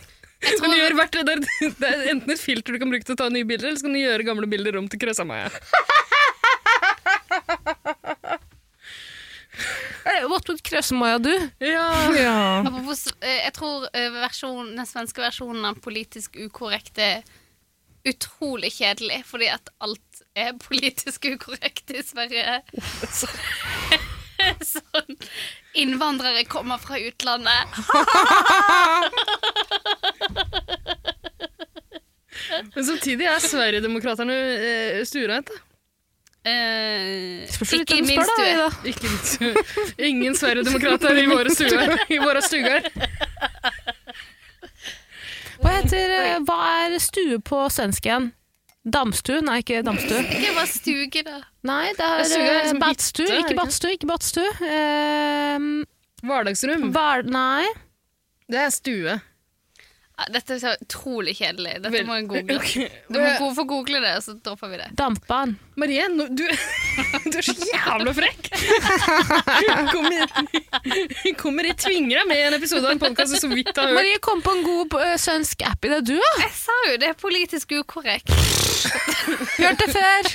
Jeg tror, gjøre hvert, det, er, det er enten et filter du kan bruke til å ta nye bilder, eller så kan du gjøre gamle bilder om til Krøsa-maia. Eh, What would Krøsemaja do? Ja. Ja. eh, jeg tror eh, versjon, den svenske versjonen av politisk ukorrekt er utrolig kjedelig, fordi at alt er politisk ukorrekt i Sverige. sånn Innvandrere kommer fra utlandet. Men samtidig er Sverigedemokraterna uh, stuereint. da. Eh, Spørs ikke hvem du minst spør, da, Ikke min stue. Ingen Sverigedemokrater i våre stuer. I våre stugar. Hva heter eh, Hva er stue på svensk igjen? Damstue? Nei, ikke damstue. Ikke bare stuge, da. Nei, det er Ja, er eh, liksom badstue. Ikke badstue, ikke badstue. Uh, Hverdagsrom. Var, nei. Det er stue. Ja, dette er så utrolig kjedelig. Dette må jeg google. Du må få google det, så dropper vi det. Dampan. Marie, no, du, du er så jævla frekk! Kommer, kommer i tvinger deg med i en episode av en podkast så vidt har hørt. Marie kom på en god uh, svensk app i det, du, da. Jeg sa jo det er politisk ukorrekt. Hørt det før.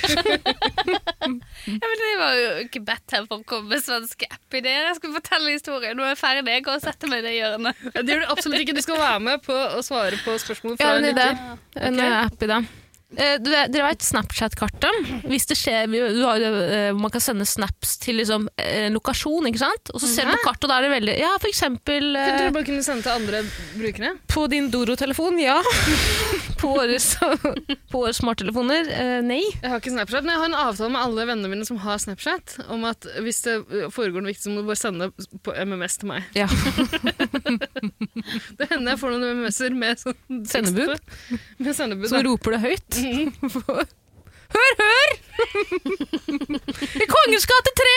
Ja, men Det var jo ikke bedt her for å komme med svenske app-ideer. Jeg skulle fortelle historien. Nå er jeg ferdig. Jeg går og setter meg i det hjørnet. Ja, Det gjør du absolutt ikke. Du skal være med på å svare på spørsmål Jeg fra ja, en lytter. En i app Eh, dere vet Snapchat-kartet? Hvis det skjer, du har, jo, eh, Man kan sende snaps til liksom, eh, lokasjon, ikke sant? Og så ser du på kartet, og da er det veldig Ja, for eksempel Kunne du bare kunne sende til andre brukere? på din Doro-telefon, ja. på våre på våre smarttelefoner, eh, nei. Jeg har ikke Snapchat, men jeg har en avtale med alle vennene mine som har Snapchat, om at hvis det foregår noe viktig, så må du bare sende på MMS til meg. Ja. Det hender jeg får noen MMS-er med sånn Sendebud? Med sendebud. Så da. roper det høyt. Hør, hør! I Kongens gate 3!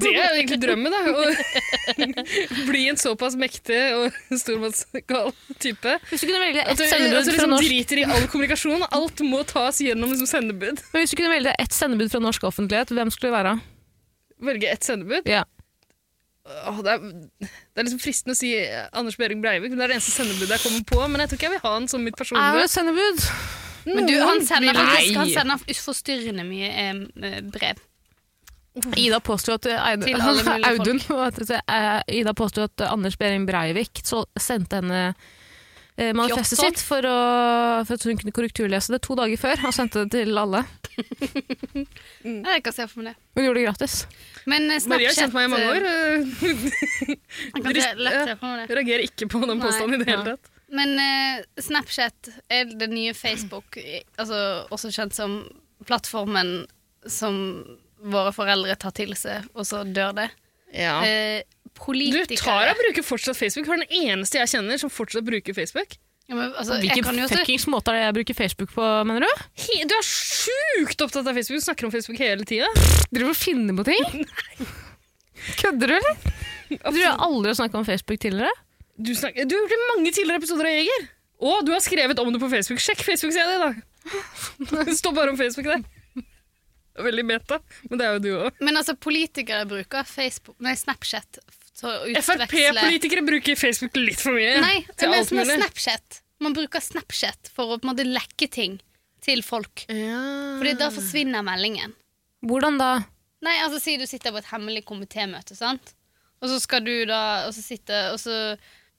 Det er jo egentlig drømmen, da. Å bli en såpass mektig og stormannsgal type. Hvis du kunne velge ett du, at sendebud du fra liksom norsk driter i all kommunikasjon. Alt må tas gjennom liksom sendebud. Men hvis du kunne velge ett sendebud fra norsk offentlighet, hvem skulle det være? Velge ett sendebud. Ja. Åh, det, er, det er liksom fristende å si Anders Behring Breivik, men det er det eneste sendebudet jeg kommer på. Men jeg tror ikke jeg vil ha han som mitt Er det personlige. et sendebud? Men du, han sender faktisk han sender forstyrrende mye eh, eh, brev. Ida påstod at mulige Audun eh, Ida påstod at Anders Behring Breivik så sendte henne eh, manifestet sitt for, å, for at hun kunne korrekturlese det to dager før, Han sendte det til alle. Jeg kan se for meg det. Hun gjorde det gratis. Men Snapchat Maria har kjent meg i mange eh, år. Jeg. Jeg reagerer ikke på den påstanden i det hele tatt. Men eh, Snapchat er det nye Facebook, altså også kjent som plattformen som våre foreldre tar til seg, og så dør det. Eh, Du, tar Tara bruker fortsatt Facebook. Hun er den eneste jeg kjenner som fortsatt bruker Facebook. ja, men, altså, jeg jo også, fuckings måte er det jeg bruker Facebook på, mener du? He, du er sjukt opptatt av Facebook. Du snakker om Facebook hele tida. Driver du og finner på ting? Kødder du, eller? Du har aldri snakka om Facebook tidligere? Du, snak, du har gjort det i mange tidligere episoder av Jeger. Og du har skrevet om det på Facebook. Sjekk Facebook-sida di, da! Det står bare om Facebook der. Det er veldig meta, men det er jo du òg. men altså, politikere bruker Facebook, nei, Snapchat til å utveksle Frp-politikere bruker Facebook litt for mye. Nei, til men alt mulig. Snapchat. Man bruker Snapchat for å på en måte lekke ting til folk. Ja. Fordi da forsvinner meldingen. Hvordan da? Nei, altså Si du sitter på et hemmelig komitémøte, sant? Og så skal du da og så sitte, og så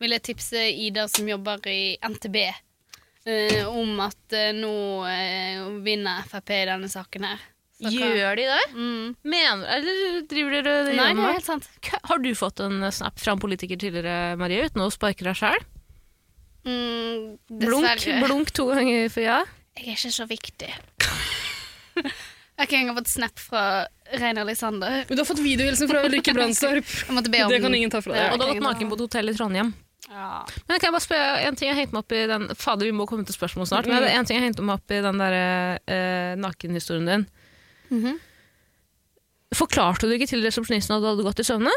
vil jeg tipse Ida som jobber i NTB, eh, om at eh, nå eh, vinner Frp i denne saken her. Så Gjør de det? Mm. Mener Eller driver dere det Nei, det er helt sant. Har du fått en snap fra en politiker tidligere, Marie, uten å sparke deg sjøl? Mm, Blunk, dessverre. blunk to ganger for ja. Jeg er ikke så viktig. Jeg har ikke engang fått snap fra Rein Alexander. Men du har fått videohilsen fra Ulrikke Brandstorp. Jeg måtte be om Det kan ingen ta fra deg. Og du har gått naken på et hotell i Trondheim. Ja. Men kan jeg bare spørre en ting jeg hengte meg opp i den Fader, vi må komme til spørsmål snart. Men er en ting jeg hengte meg opp i den der eh, nakenhistorien din. Mhm. Forklarte du ikke til resepsjonisten at du hadde gått i søvne?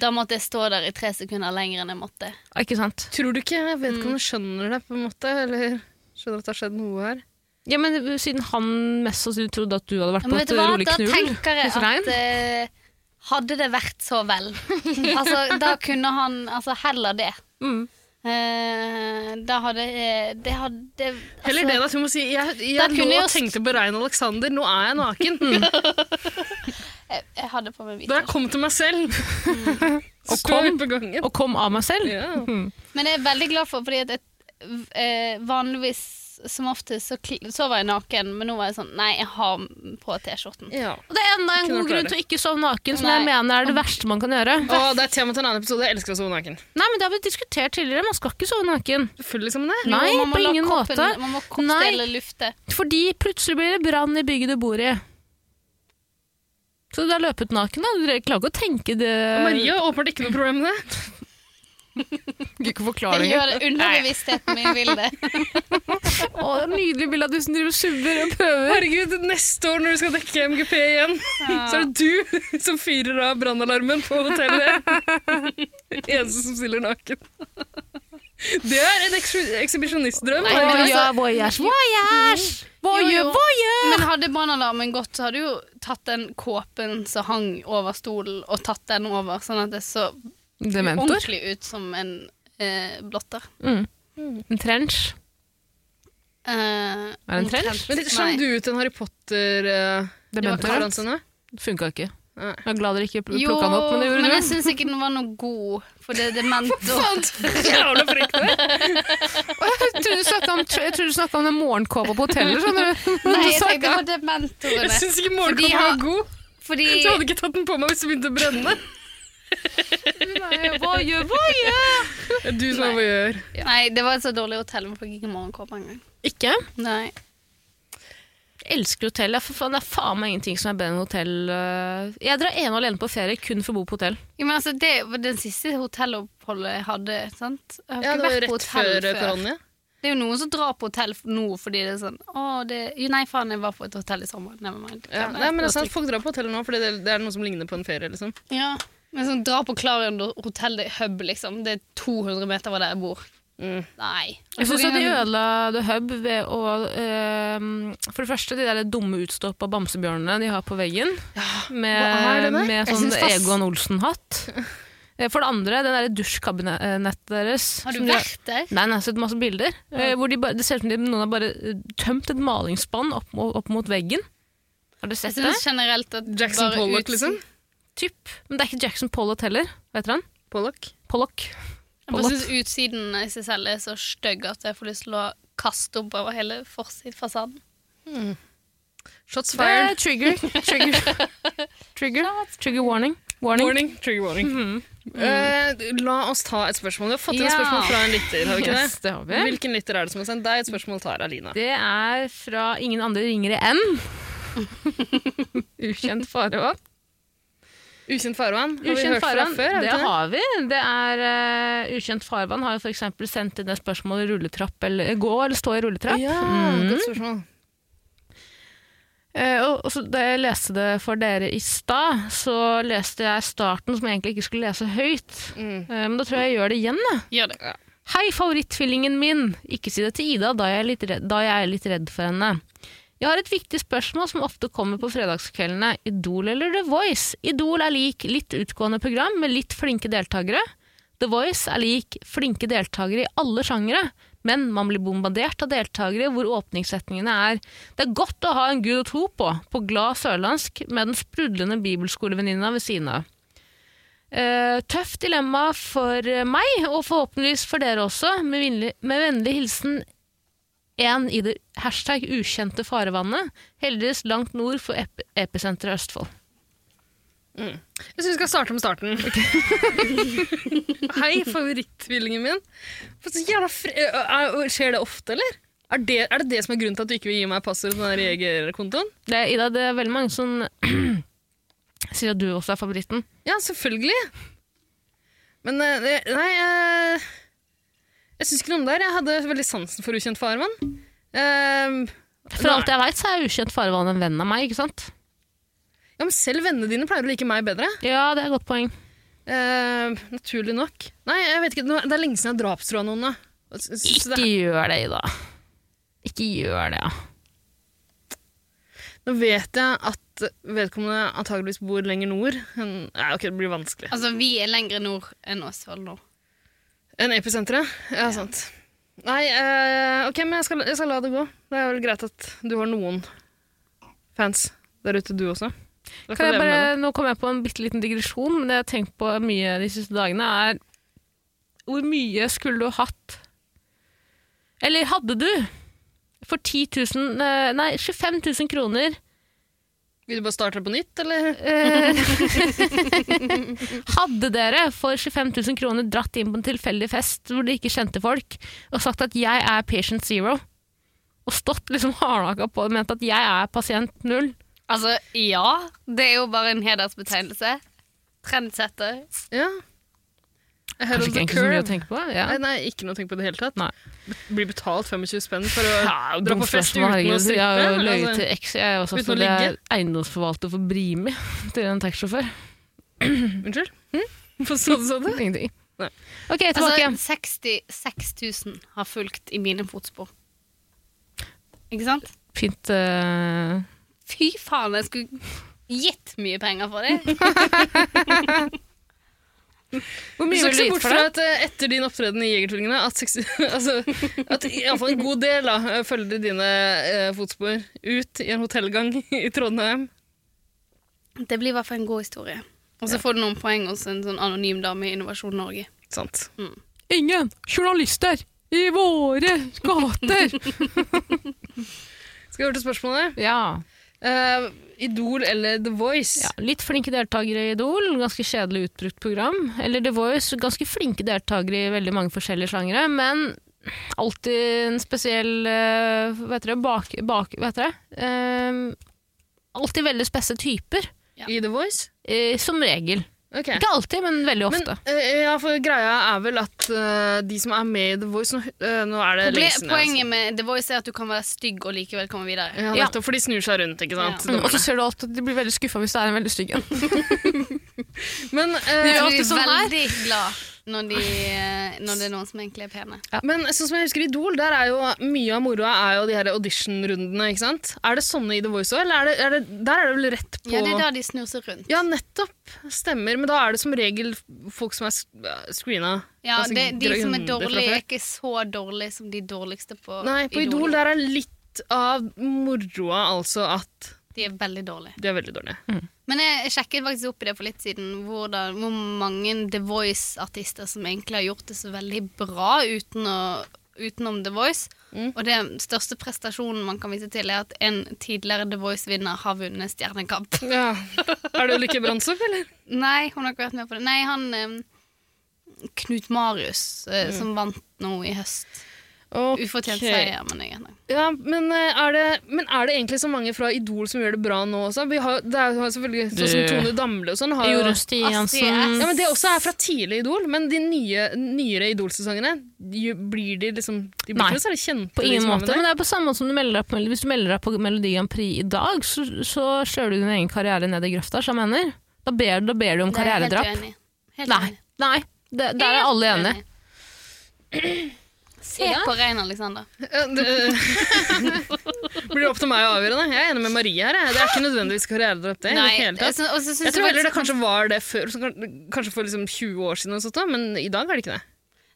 Da måtte jeg stå der i tre sekunder lenger enn jeg måtte. Ah, Ikke sant? Tror du ikke jeg vet ikke om du skjønner det, på en måte? Eller skjønner at det har skjedd noe her? Ja, men Siden han mest sannsynlig trodde at du hadde vært ja, på et rolig knull. da tenker jeg hos Rein. at hadde det vært så vel Altså, da kunne han Altså, heller det. Mm. Uh, da hadde eh, Det hadde Heller det, da. Hun må si jeg, jeg lå jeg tenkte på Rein Alexander, nå er jeg naken. Jeg, jeg hadde på meg hvit Da jeg kom til meg selv. Og kom. Og kom av meg selv. Ja. Men jeg er veldig glad for, fordi at jeg, eh, vanligvis som oftest så så, var jeg naken, men nå var jeg sånn Nei, jeg har på T-skjorten. Ja. Og det er enda en god grunn til å ikke sove naken, som Nei. jeg mener er det verste man kan gjøre. Å, det er tema til en annen episode. Jeg elsker å sove naken. Nei, men Det har vi diskutert tidligere. Man skal ikke sove naken. Selvfølgelig liksom det. Nei, Jo, man på ingen måte. Man må koppstelle lufte. Fordi plutselig blir det brann i bygget du bor i. Så du har løpet naken, da? Du klarer ikke å tenke det Maria har åpenbart ikke noe problem med det. Ikke Jeg forklare gjør underbevisstheten min vil det. Å, det er nydelig bilde av du som driver og subber og prøver. Herregud, neste år når du skal dekke MGP igjen, så er det du som fyrer av brannalarmen på hotellet. Eneste som stiller naken. Det er en ekshibisjonistdrøm. Nei, men altså- ja, voyage, voyage! Jo. Men hadde brannalarmen gått, så hadde du jo tatt den kåpen som hang over stolen, og tatt den over, sånn at det så Dementor. ordentlig ut som en eh, blotter. Mm. En trench. Eh, Er det en trench? omtrent. Men det slang du ut en Harry Dementor. Potter-referanse nå? Funka ikke. Nei. Jeg er glad dere ikke pl- plukka den opp, men det gjorde men jeg du. syns ikke den var noe god, for det er dementor. Jævla frekk det! Jeg trodde du snakka om, jeg trodde du snakket om den morgenkåpa på hotellet. skjønner du? Nei, jeg tenkte på dementorene. Jeg syns ikke Fordi var god, Fordi så jeg hadde ikke tatt den på meg hvis det begynte å brenne. Nei! Det er du som er voyeur. Nei, det var et så dårlig hotell. Vi fikk ikke morgenkåpe engang. Ikke? Nei. Jeg elsker hotell. Det er faen meg ingenting som er bedre enn hotell. øh. Jeg drar ene og alene på ferie kun for å bo på hotell. Ja, men altså, det var den siste hotelloppholdet jeg hadde. sant? Jeg har Ja, ikke det var vært på rett hotell før før. korona. Det er jo noen som drar på hotell nå fordi det er sånn Å, det Jo, nei, faen, jeg var på et hotell i sommer. Never mind. Ja, nei, men det er sant, Folk drar på hotell nå fordi det, det er noe som ligner på en ferie. liksom. Ja. Men sånn, dra på Clarion hotell, det er hub, liksom. Det er 200 meter fra der jeg bor. Mm. Nei. Jeg syns de ødela The Hub ved å øh, For det første, de der dumme utstoppa bamsebjørnene de har på veggen. Ja. med? med sånn synes Egon Olsen-hatt. Eh, For det andre, det der dusjkabinettet deres. Har du vært der? Nei, nei, jeg har sett masse bilder. Ja. Hvor de bare, det ser ut som de, noen har bare eh, tømt et malingsspann opp, opp mot veggen. Har dere Jeg sett det? generelt at Jackson Pollock, liksom. Typ. Men det er ikke Jackson Pollock heller. Vet dere han? Pollock. Pollock. Jeg bare syns utsiden i seg selv er så stygg at jeg får lyst til å kaste opp over hele forsidfasaden. Shots Det er fired. trigger. Trigger. trigger. trigger warning. Warning. Warning. Trigger warning. Eh, la oss ta et spørsmål. Vi har fått inn et Ja. spørsmål fra en lytter. har vi ikke Yes, det? det har vi. Hvilken lytter er det som har sendt deg et spørsmål, Tara Lina? Det er fra ingen andre ringere enn Ukjent farvann. Ukjent farvann? Har vi hørt hørt fra før? det har vi det? har vi. Det er uh, Ukjent farvann har jo f.eks. sendt inn det spørsmålet rulletrapp eller gå eller stå i rulletrapp. Ja, Mm. godt spørsmål. Uh, og, og så da jeg leste det for dere i stad, så leste jeg starten som jeg egentlig ikke skulle lese høyt. Mm. Uh, men da tror jeg jeg gjør det igjen. jeg. Gjør det. Hei, favorittfillingen min. Ikke si det til Ida, da jeg, er litt redd, da jeg er litt redd for henne. Jeg har et viktig spørsmål som ofte kommer på fredagskveldene. Idol eller The Voice? Idol er lik litt utgående program med litt flinke deltakere. The Voice er lik flinke deltakere i alle sjangere, men man blir bombardert av deltakere hvor åpningssetningene er Det er godt å ha en gud å tro på, på glad sørlandsk, med den sprudlende bibelskolevenninna ved siden av. Uh, tøft dilemma for meg, og forhåpentligvis for dere også, med, vennlig, med vennlig hilsen en i det hashtag ukjente farevannet, heldigvis langt nord for ep episenteret Østfold. Jeg syns vi skal starte med starten. Hei, favorittvillingen min. Skjer det ofte, eller? Er det, er det det som er grunnen til at du ikke vil gi meg passord til den jegerkontoen? Det, Ida, det er veldig mange som sier at du også er favoritten. Ja, selvfølgelig. Men det- nei eh, Jeg syns ikke noe om det. Jeg hadde veldig sansen for ukjent farvann. Uh, For alt jeg veit, så er ukjent farvann en venn av meg, ikke sant? ja, men selv vennene dine pleier å like meg bedre. Ja, det er et godt poeng. Uh, naturlig nok. Nei, jeg vet ikke, det er lenge siden jeg har drapstrua noen. da. Så- så Ikke det- gjør det, Ida. Ikke gjør det, ja. Nå vet jeg at vedkommende antageligvis bor lenger nord. enn Nei, ok, det blir vanskelig. Altså, vi er lenger nord enn Østfold nå. Enn episenteret? Ja, sant. Nei, eh, ok, men jeg skal, jeg skal la det gå. Det er vel greit at du har noen fans der ute, du også. Kan jeg bare, nå kom jeg på en bitte liten digresjon, men det jeg har tenkt på mye de siste dagene, er hvor mye skulle du hatt Eller hadde du for 10 000 eh, Nei, 25 000 kroner Vil du bare starte på nytt, eller? eh, Hadde dere for 25 000 kroner dratt inn på en tilfeldig fest hvor de ikke kjente folk, og sagt at 'jeg er patient zero', og stått liksom hardnakka på og ment at 'jeg er pasient null'? Altså, ja. Det er jo bare en hedersbetegnelse. Trendsetter. Ja. Kanskje ikke egentlig så mye å tenke på? Ja. Nei, nei, ikke noe å tenke på i det hele tatt. Nei. Blir betalt 25 spenn for å Ja, dra på fest uten å strippe? Jeg har løyet Altså, til eks. jeg er også, uten å for jeg er eiendomsforvalter for Brimi til en taxisjåfør. unnskyld? Hva sa du, Sånn? Ingenting. Nei. Ok, tilbake. Altså, 66 000 har fulgt i mine fotspor. Ikke sant? Fint. uh... Fy faen, jeg skulle gitt mye penger for det. Hvor Du mye skal vil ikke du se bort for fra det? at eh, etter din opptreden i Jegertvillingene at, altså, at iallfall en god del da, eh, følger dine eh, fotspor ut i en hotellgang i Trondheim. Det blir i hvert fall en god historie. Og så får du noen poeng hos en sånn anonym dame i Innovasjon Norge. Sant. Ingen journalister i våre gater! Skal vi over til spørsmålet? ja. Eh, Idol eller The Voice? ja. Litt flinke deltakere i Idol, ganske kjedelig utbrukt program. Eller The Voice, ganske flinke deltakere i veldig mange forskjellige sjangere, men alltid en spesiell uh, Vet dere. Bak, bak, Vet dere? Eh, alltid veldig spesse typer, I The Voice? Uh, som regel. Ok. Ikke alltid, men veldig Men ofte. eh, ja, for greia er vel at uh, de som er med i The Voice Nå, uh, nå er det lenge siden. poenget med The Voice er at du kan være stygg og likevel komme videre. Ja, nettopp, Ja. for de snur seg rundt, ikke sant? Ja. Mm, og så ser du alltid at de blir veldig skuffa hvis det er en veldig stygg en. Men, uh, Det gjør alltid sånn her. glad når, de, når det er noen som egentlig er pene. men sånn som jeg husker Idol, der er jo mye av moroa er jo de her audition-rundene, ikke sant? Er det sånne i The Voice òg, eller er det, er det, der er det vel rett på Ja, det er da de snur seg rundt. Ja, nettopp. Stemmer. Men da er det som regel folk som er screena. Ja, det, De som er dårlige, er ikke så dårlige som de dårligste på Nei, på Idol der er litt av moroa altså at De er veldig dårlige. de er veldig dårlige. Men jeg, jeg sjekket faktisk opp i det for litt siden, hvordan, hvor mange The Voice-artister som egentlig har gjort det så veldig bra uten å, utenom The Voice. Mm. Og den største prestasjonen man kan vise til, er at en tidligere The Voice-vinner har vunnet Stjernekamp. Ja. Er det Ulrikke Brandtzæg, eller? Nei, hun har ikke vært med på det. Nei, han eh, Knut Marius, eh, Mm. som vant nå i høst. Ok. Ufortjent seier, men jeg. Ja, men eh, er, det, men er det egentlig så mange fra Idol som gjør det bra nå også? Vi har, det er selvfølgelig sånn som Tone Damle og sånn. Har jo, Stiansen ja, men Det også er fra tidlig Idol, men de nye, nyere Idol-sesongene blir de liksom De blir Nei, ikke særlig kjente. På ingen som er måte, men det er på samme måte som du melder deg på, hvis du melder deg på Melodi Grand Prix i dag, så, så kjører du din egen karriere ned i grøfta, som jeg mener. Da ber, da ber du om er karrieredrap. Helt uenig. Helt Nei, uenig. nei det, der er alle enige. Se på Rein Alexander. Det blir opp til meg å avgjøre det. Jeg er enig med Marie her. jeg. Det er ikke nødvendigvis tatt. altså, Jeg tror heller det kanskje var det før, kanskje for liksom 20 år siden, sånt, men i dag er det ikke det.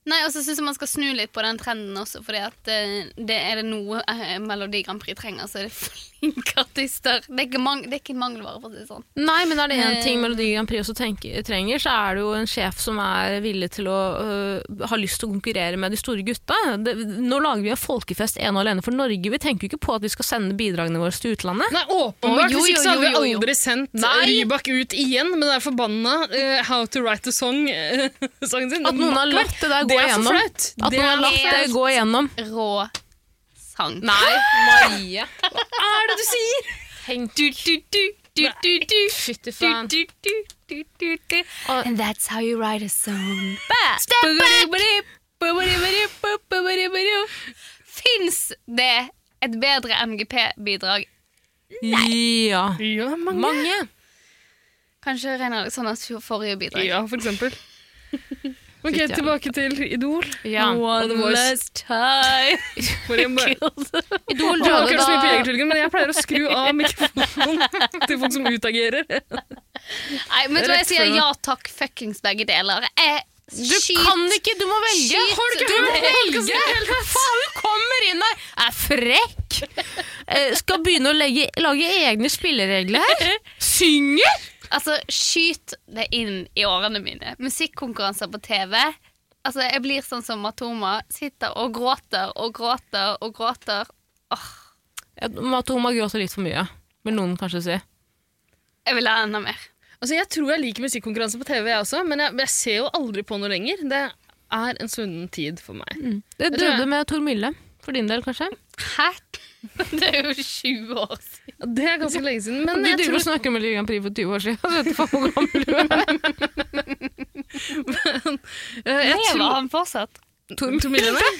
Nei, og så syns jeg man skal snu litt på den trenden også, fordi at eh, det er det noe eh, Melodi Grand Prix trenger, så er det flinke artister. Det er ikke, mang det er ikke en mangelvare, for å si det sånn. Nei, men er det én Eh. ting Melodi Grand Prix også tenker, trenger, så er det jo en sjef som er villig til å øh, ha lyst til å konkurrere med de store gutta. Det, nå lager vi en folkefest ene og alene for Norge. Vi tenker jo ikke på at vi skal sende bidragene våre til utlandet. Nei, åpenbart. Hvis ikke så hadde vi aldri sendt Nei. Rybak ut igjen med den der forbanna uh, How to write a song-sangen sin. At noen har latt det der gå er igjennom. At Det noen har latt det gå igjennom. Rå sang. Nei, Marie. Hva er det du sier?! Tenk. Du, du, du, du, du, du. Fytti faen. du, du, du, du, du. Og- And that's how you write a song. Step back! Fins det et bedre MGP-bidrag? Ja. Ja, mange. Mange. Kanskje Rein Alexanders forrige bidrag. Ja, for eksempel. Ok, tilbake til Idol. Ja. One last time. Jeg bare, Idol kanskje mye på men jeg pleier å skru av mikrofonen til folk som utagerer. Nei, men vet du hva jeg sier? Ja takk, fuckings begge deler. Jeg, Du kan ikke, du må velge. Skyt Har du ikke hørt velge? Faen, hun kommer inn her! er frekk. Eh, skal begynne å legge, lage egne spilleregler her. Synger! Altså, skyt det inn i årene mine. Musikkonkurranser på TV. Altså, Jeg blir sånn som Matoma. Sitter og gråter og gråter og gråter. Åh. Ja, Matoma gråter litt for mye, vil noen kanskje si. Jeg vil ha enda mer. Altså, jeg tror jeg liker musikkonkurranse på TV, jeg også, men jeg, jeg ser jo aldri på noe lenger. Det er en svunnen tid for meg. Det tror jeg. døde med Tor Mille, for din del kanskje. Hæ? Det er jo 20 år siden. Det er ganske lenge siden, men du jeg driver og tror snakker med Ligan Prix for 20 år siden. Jeg vet du faen hvor gammel du er. Lever han fortsatt? Mille, nei?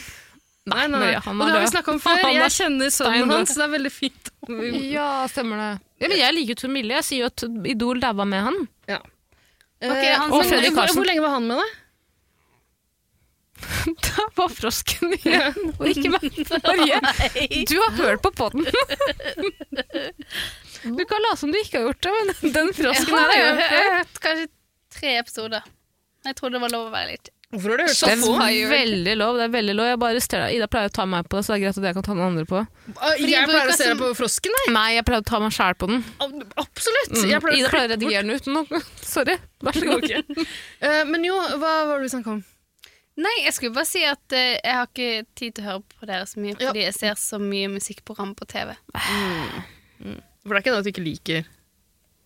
Nei, nei. Han Og det har vi snakka om før. Han Jeg kjenner sønnen hans, det er veldig fint. Ja, stemmer det. Ja, men jeg liker Tor Mille. Jeg sier jo at Idol daua med han. Ja. Okay, Eh, han og Fredrik Karlsen. hvor lenge var han med deg? Da var frosken igjen, og ikke meg. Du har hørt på podden. Du kan late som du ikke har gjort det, men den frosken har her jo er hørt kanskje tre episoder. Jeg trodde det var lov å være litt Hvorfor har du hørt Det så er få? Fired. veldig lov. det er veldig lov. Jeg bare stiller deg. Ida pleier å ta meg på det, så det er greit at jeg kan ta noen andre på. Fordi Jeg jeg pleier å se deg på frosken, nei. Nei, jeg pleier å ta meg sjæl på den. Absolutt. Mm. Jeg pleier Ida pleier å redigere den ut. Sorry. Vær så god. Okay. Uh, men jo, hva var det vi snakket om? Nei, jeg skulle bare si at uh, jeg har ikke tid til å høre på dere så mye, Ja. fordi jeg ser så mye musikkprogram på TV. For det er ikke det at du ikke liker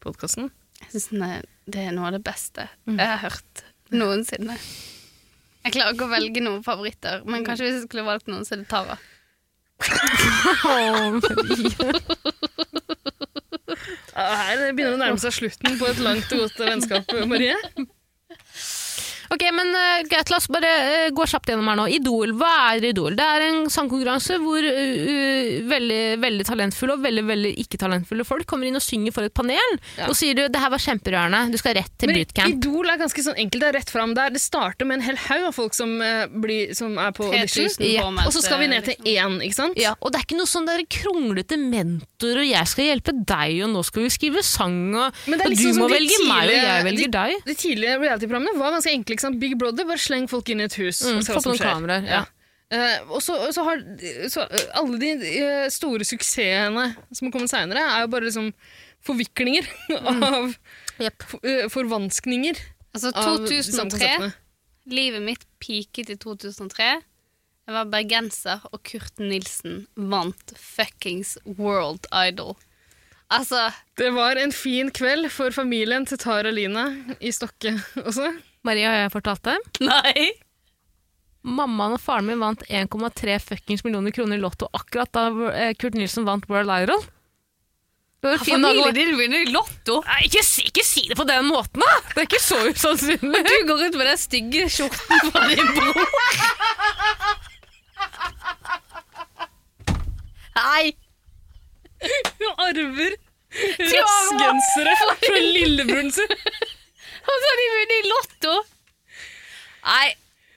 podkasten? Jeg synes det er noe av det beste Mm. jeg har hørt noensinne. Jeg klarer ikke å velge noen favoritter, men kanskje hvis jeg skulle valgt noen, så er det Tara. Marie. Her begynner det å nærme seg slutten på et langt og godt vennskap, Marie. Ok, men uh, greit, la oss bare uh, gå kjapt gjennom her nå. Idol, hva er Idol? Det er en sangkonkurranse hvor uh, veldig, veldig talentfulle og veldig, veldig ikke talentfulle folk kommer inn og synger for et panel, Ja. og sier du, det her var kjemperørende, du skal rett til Men bootcamp. Idol er ganske sånn enkelt, det er rett fram der. Det starter med en hel haug av folk som, blir, som er på audition. 3000 Ja, Og så skal vi ned til én, ikke sant? Ja, og det er ikke noe sånn der kronglete mentor, og jeg skal hjelpe deg, og nå skal vi skrive sang, og, liksom og du må velge velge meg, og jeg velger de- deg. De tidlige reality-programmene var ganske enkle. Ikke sant? Big Brother, bare sleng folk inn i et hus Mm, og se hva som skjer. kameraer, ja. Uh, og så, så har så, alle de uh, store suksessene som har kommet seinere, er jo bare liksom forviklinger Mm. av yep. for, eh, forvanskninger Altså av de samme 2003, konseptene. livet mitt peaket i 2003. Jeg var bergenser, og Kurt Nilsen vant fuckings World Idol. Altså, Det var en fin kveld for familien til Tara Line i Stokke også. Maria, har jeg fortalt det? nei! Mammaen og faren min vant 1,3 fuckings millioner kroner i Lotto akkurat da eh, Kurt Nilsen vant World Idol. Familien din vinner i Lotto! Nei, ikke, ikke si det på den måten, da! Det er ikke så usannsynlig. Du går ut med den stygge skjorten fra din bror. Nei! Hun arver rassgensere fra lillebroren sin. Og så har de vunnet i Lotto! Nei,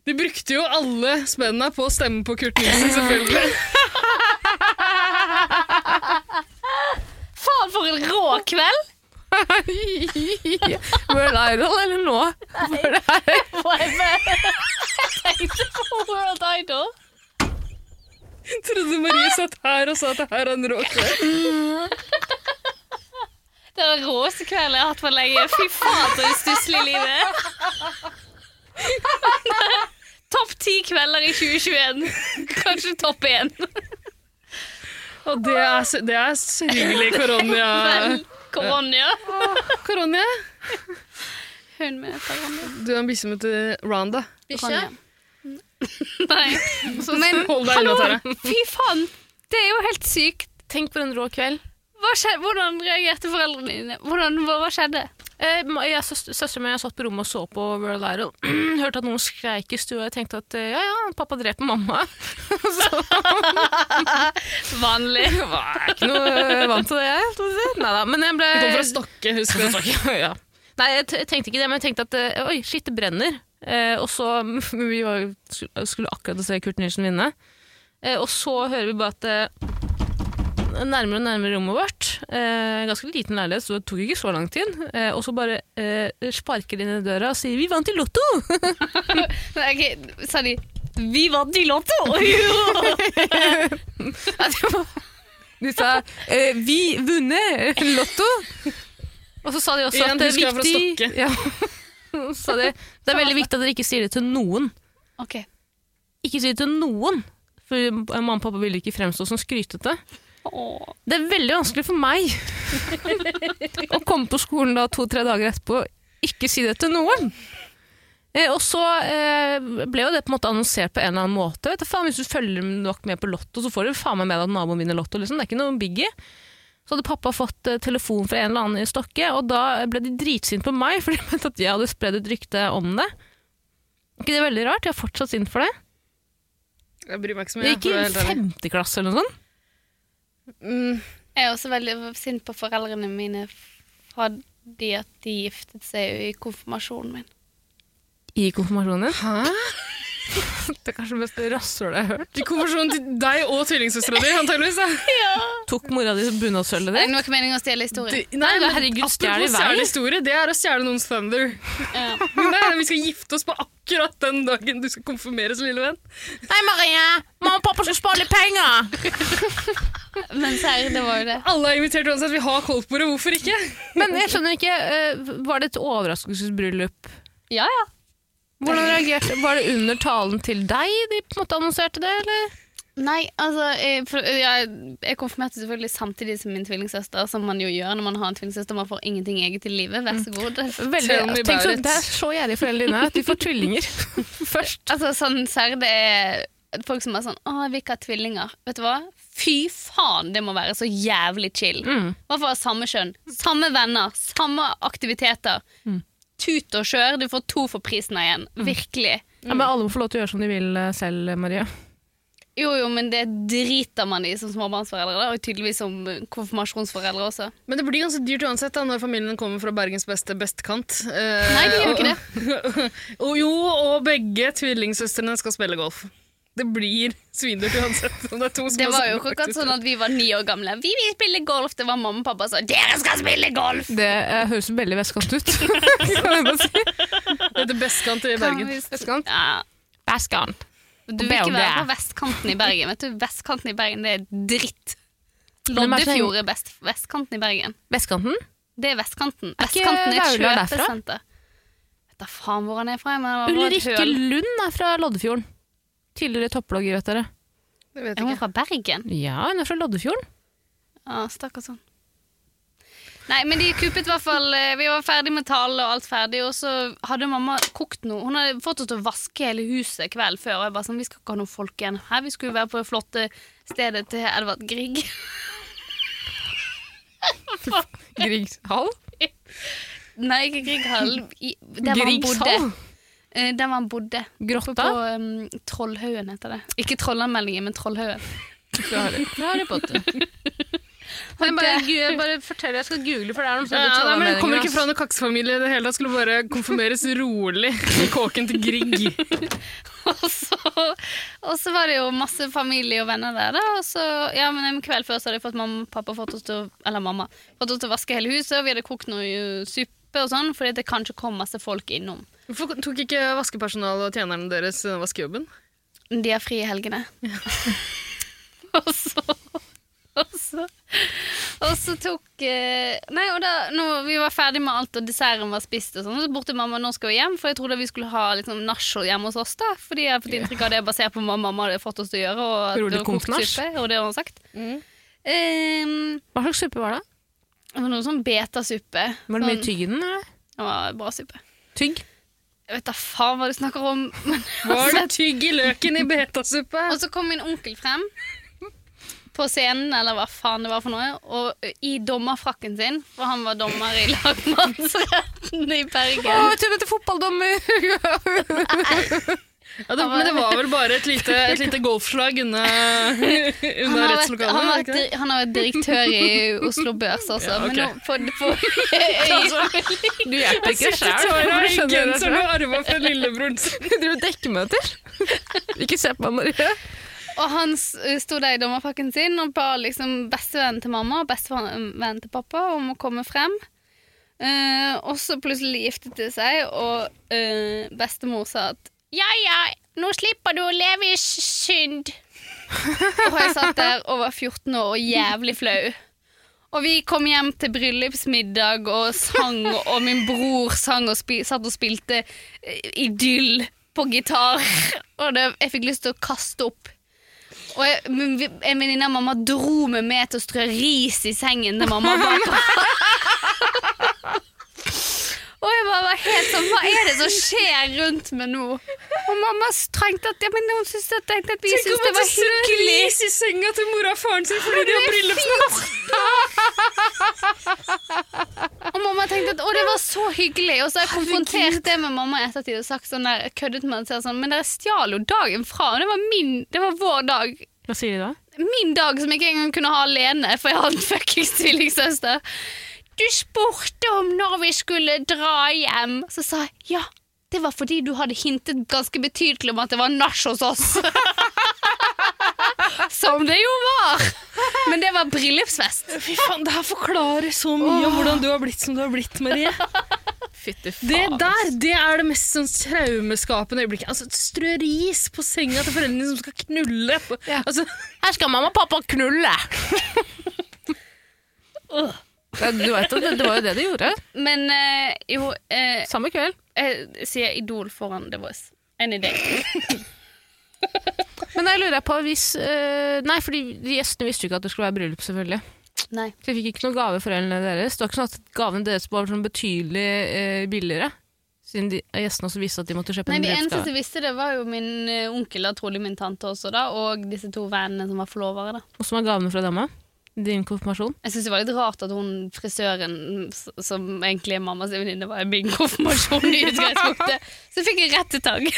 De brukte jo alle spennene på å stemme på Kurt Nilsen, selvfølgelig. faen for en rå kveld! World Idol eller nå? For det er Jeg tenkte på World Idol. Trodde Marie satt her og sa at det her er en rå kveld. Det er den råeste kvelden jeg har hatt på lenge. Fy faen, så det stusslig livet. Topp ti kvelder i 2021. Kanskje topp én. Og det er, det er sørgelig koronia. Vel, Koronia. Koronia? Hun med koronia. Du er en bikkje som heter Randa. Bikkje? Nei. Men Hold deg unna, hallo, Tara. fy faen. Det er jo helt sykt. Tenk på en rå kveld. Skjedde? Hvordan reagerte foreldrene dine? Hvordan, hva, hva skjedde? Eh, jeg, søs- Søsteren min satt på rommet og så på World Idol. Hørte at noen skreik i stua. Jeg tenkte at eh, ja, ja, pappa dreper mamma. Vanlig. jeg var ikke noe vant til det, jeg. Neida, men jeg ble Du kom fra Stokke, husk det. ja. Nei, jeg tenkte ikke det, men jeg tenkte at eh, oi, shit, det brenner. Eh, og så Vi var, skulle akkurat se Kurt Nilsen vinne. Eh, og så hører vi bare at eh, nærmere og nærmere rommet vårt. Eh, ganske liten leilighet, så det tok ikke så lang tid. Eh, og så bare eh, sparker de i døra og sier 'vi vant i Lotto'! Nei, ok, sa de Vi vant i Lotto! De sa eh, 'vi vunnet Lotto'! Og så sa de også at det er viktig ja. Sa de, Det er veldig viktig at dere ikke sier det til noen. ok. Ikke si det til noen! For mamma og pappa ville ikke fremstå som skrytete. Åh. Det er veldig vanskelig for meg å komme på skolen da to-tre dager etterpå og ikke si det til noen. Eh, og så eh, ble jo det på en måte annonsert på en eller annen måte. Du, faen, hvis du følger nok med på Lotto, så får du faen meg med deg at naboen vinner Lotto. Liksom. Det er ikke noe biggie. Så hadde pappa fått eh, telefon fra en eller annen i Stokke, og da ble de dritsinte på meg, for de mente at jeg hadde spredd et rykte om det. Er ikke det veldig rart? Jeg er fortsatt sint for det. Jeg bryr meg ikke så mye. Jeg gikk i femte klasse eller noe sånt. Mm, Jeg er også veldig sint på foreldrene mine fordi at de giftet seg i konfirmasjonen min. I konfirmasjonen. Hæ? Det er kanskje det beste rasshølet jeg har hørt. I konfirmasjonen til deg og tvillingsøstera di, antageligvis. Ja. Tok mora di bunadsølvet Det var ikke meningen å stjele historien. Det- Nei, men herregud, stjel i vei. historie, det er å stjele noens thunder. Ja. Nei, vi skal gifte oss på akkurat den dagen du skal konfirmeres, lille venn. Nei, Marie! Mamma og pappa skal spare litt penger! Men serr, det var jo det. Alle er invitert uansett. Vi har koldtbordet, hvorfor ikke? Men jeg skjønner ikke, eh, var det et overraskelsesbryllup? Ja, ja. Hvordan reagerte Var det under talen til deg de på en måte annonserte det, eller? Nei, altså jeg, for, jeg, jeg konfirmerte selvfølgelig samtidig som min tvillingsøster, som man jo gjør når man har en tvillingsøster. Man får ingenting eget i livet. Vær så god. Veldig, tenk så, det er så gjerrige foreldre dine at de får tvillinger først. Altså, sånn serr, det er folk som er sånn Å, jeg vil ikke ha tvillinger. Vet du hva? Fy faen, det må være så jævlig chill. Mm. Hvorfor ha samme kjønn? Samme venner, samme aktiviteter. Mm. Tut og kjør, du får to for prisen av én. Virkelig. Ja, men alle må få lov til å gjøre som de vil eh, selv, Marie. Jo, jo, men det driter man i som småbarnsforeldre, da, og tydeligvis som konfirmasjonsforeldre også. Men det blir ganske dyrt uansett da, når familien kommer fra Bergens beste bestkant. Eh, Nei, de gjør ikke det. og jo, og begge tvillingsøstrene skal spille golf. Det blir svindyrt uansett. Om det, er to Det var jo ikke akkurat sånn at vi var ni år gamle. Vi vil spille golf! Det var mamma og pappa som sa 'dere skal spille golf'! Det eh, høres veldig vestkant ut. kan jeg bare si. Det heter bestkant i Bergen. Vestkant? Ja, Vestkant. du vil ikke være på vestkanten i Bergen. Vet du, Vestkanten i Bergen, det er dritt. Loddefjord er best vestkanten i Bergen. Vestkanten? Det er vestkanten. Vestkanten er et kjøpesenter. Vet da faen hvor han er fra. Ulrikke. Lund er fra Loddefjorden. Tidligere topplogger, vet dere. Det vet Er hun ikke. fra Bergen? Ja, hun er fra Loddefjorden. Ja, stakkars sånn. Nei, men de kuppet i hvert fall eh, Vi var ferdig med tale og alt ferdig, og så hadde mamma kokt noe. Hun hadde fått oss til å vaske hele huset kvelden før, og jeg bare sånn Vi skal ikke ha noen folk igjen her. Vi skulle være på det flotte stedet til Edvard Grieg. Griegs hall? Nei, ikke Grieghall. I- Der hvor han bodde. Eh, Der han bodde. Grotta? på um, Trollhaugen, heter det. Ikke Trollanmeldingen, men Trollhaugen. Fra Harry, Potter. Jeg bare, jeg bare forteller, jeg skal google, for det er noen Ja, nei, men det kommer ikke fra noen kaksefamilie i det hele tatt. Skulle bare konfirmeres rolig i kåken til Grieg. Og så, var det jo masse familie og venner der, da. Og så, ja, men en kveld før så hadde jeg fått mamma og pappa fått oss til eller mamma, fått oss til å vaske hele huset. Og vi hadde kokt noe suppe og sånn, fordi det kanskje kom masse folk innom. Hvorfor tok ikke vaskepersonalet og tjenerne deres eh, vaskejobben? De har fri i helgene. og så og så, og så tok eh, Nei, og da når vi var ferdig med alt, og desserten var spist, og sånn, så spurte mamma nå skal vi hjem, for jeg trodde vi skulle ha liksom, nachspiel hjemme hos oss. da Fordi jeg har fått inntrykk av det basert på hva mamma hadde fått oss til å gjøre. Og at det var kokt konfnasj. suppe, og det har hun sagt. Um, Hva slags suppe var det? det var noe sånn betasuppe. Var det mye Sånn- tygg i den? eller? Det var bra suppe. Tygg? Jeg vet da faen hva du snakker om. Men, Var det tygg i løken i betasuppe? og så kom min onkel frem. på scenen, eller hva faen det var for noe, og i dommerfrakken sin, for han var dommer i lagmannsretten i Bergen. Å, jeg tror det du, fotballdommer! Ja, det, men det var vel bare et lite, et lite golfslag unna, unna rettslokalet? han, har vært, han har direktør i Oslo Børs også, Ja, okay. men nå på, på, Du hjelper ikke sjæl. Tara i genseren du arva fra lillebroren sin. Du driver dekkemøter. Ikke se på meg, Marie. Og han s- sto der i dommerpakken sin og ba liksom bestevennen til mamma og bestevennen til pappa om å komme frem. Uh, og så plutselig giftet de seg, og uh, bestemor sa at ja, ja, nå slipper du å leve i synd. og jeg satt der og var 14 år og jævlig flau. Og vi kom hjem til bryllupsmiddag og sang, og min bror sang og satt og spilte eh, idyll på gitar. Og det, jeg fikk lyst til å kaste opp. Og jeg, en venninne av mamma dro meg med til å strø ris i sengen til mamma pappa. Og jeg bare var helt sånn Hva er det som skjer rundt meg nå? Og mamma trengte at ja, men hun syntes at, tenkte at vi Tenk syntes om det at hyggelig. du strør hyggelig. ris i senga til mora og faren sin fordi de har bryllupsnatt! Og mamma tenkte at å, det var så hyggelig. Og så har jeg konfrontert det med mamma i ettertid og sagt sånn der, køddet med henne. Sånn, men dere stjal jo dagen fra. og Det var, min, det var vår dag. Hva sier de da? Min dag som jeg ikke engang kunne ha alene, for jeg har en fuckings tvillingsøster. Du spurte om når vi skulle dra hjem. Så sa jeg ja. Det var fordi du hadde hintet ganske betydelig om at det var nach hos oss. Som det jo var. Men det var bryllupsfest. Fy faen, Det her forklarer så mye om hvordan du har blitt som du har blitt, Marie. Fytti Det der det er det mest sånn traumeskapende øyeblikket. Altså, Strø ris på senga til foreldrene som skal knulle. Ja. altså, Her skal mamma og pappa knulle! Ja, Du vet at det, det var jo det de gjorde. Men eh, jo eh, Samme kveld. Jeg sier Idol foran The Voice. En idé. Men jeg lurer på hvis eh, Nei, fordi de gjestene visste jo ikke at det skulle være bryllup, selvfølgelig. Nei. Så de fikk ikke noen gave foreldrene deres. Det var ikke sånn at gaven deres var sånn betydelig eh, billigere. Siden de, gjestene også visste at de måtte kjøpe Nei, en De eneste brylluppsgave. som visste det, var jo min eh, onkel og trolig min tante også, da, og disse to vennene som var forlovere. da. Og som var gavene fra dama. Din konfirmasjon. Jeg syns det var litt rart at hun frisøren, som egentlig er mammas venninne, var i min konfirmasjon i utgangspunktet. Så fikk jeg rett til tagg.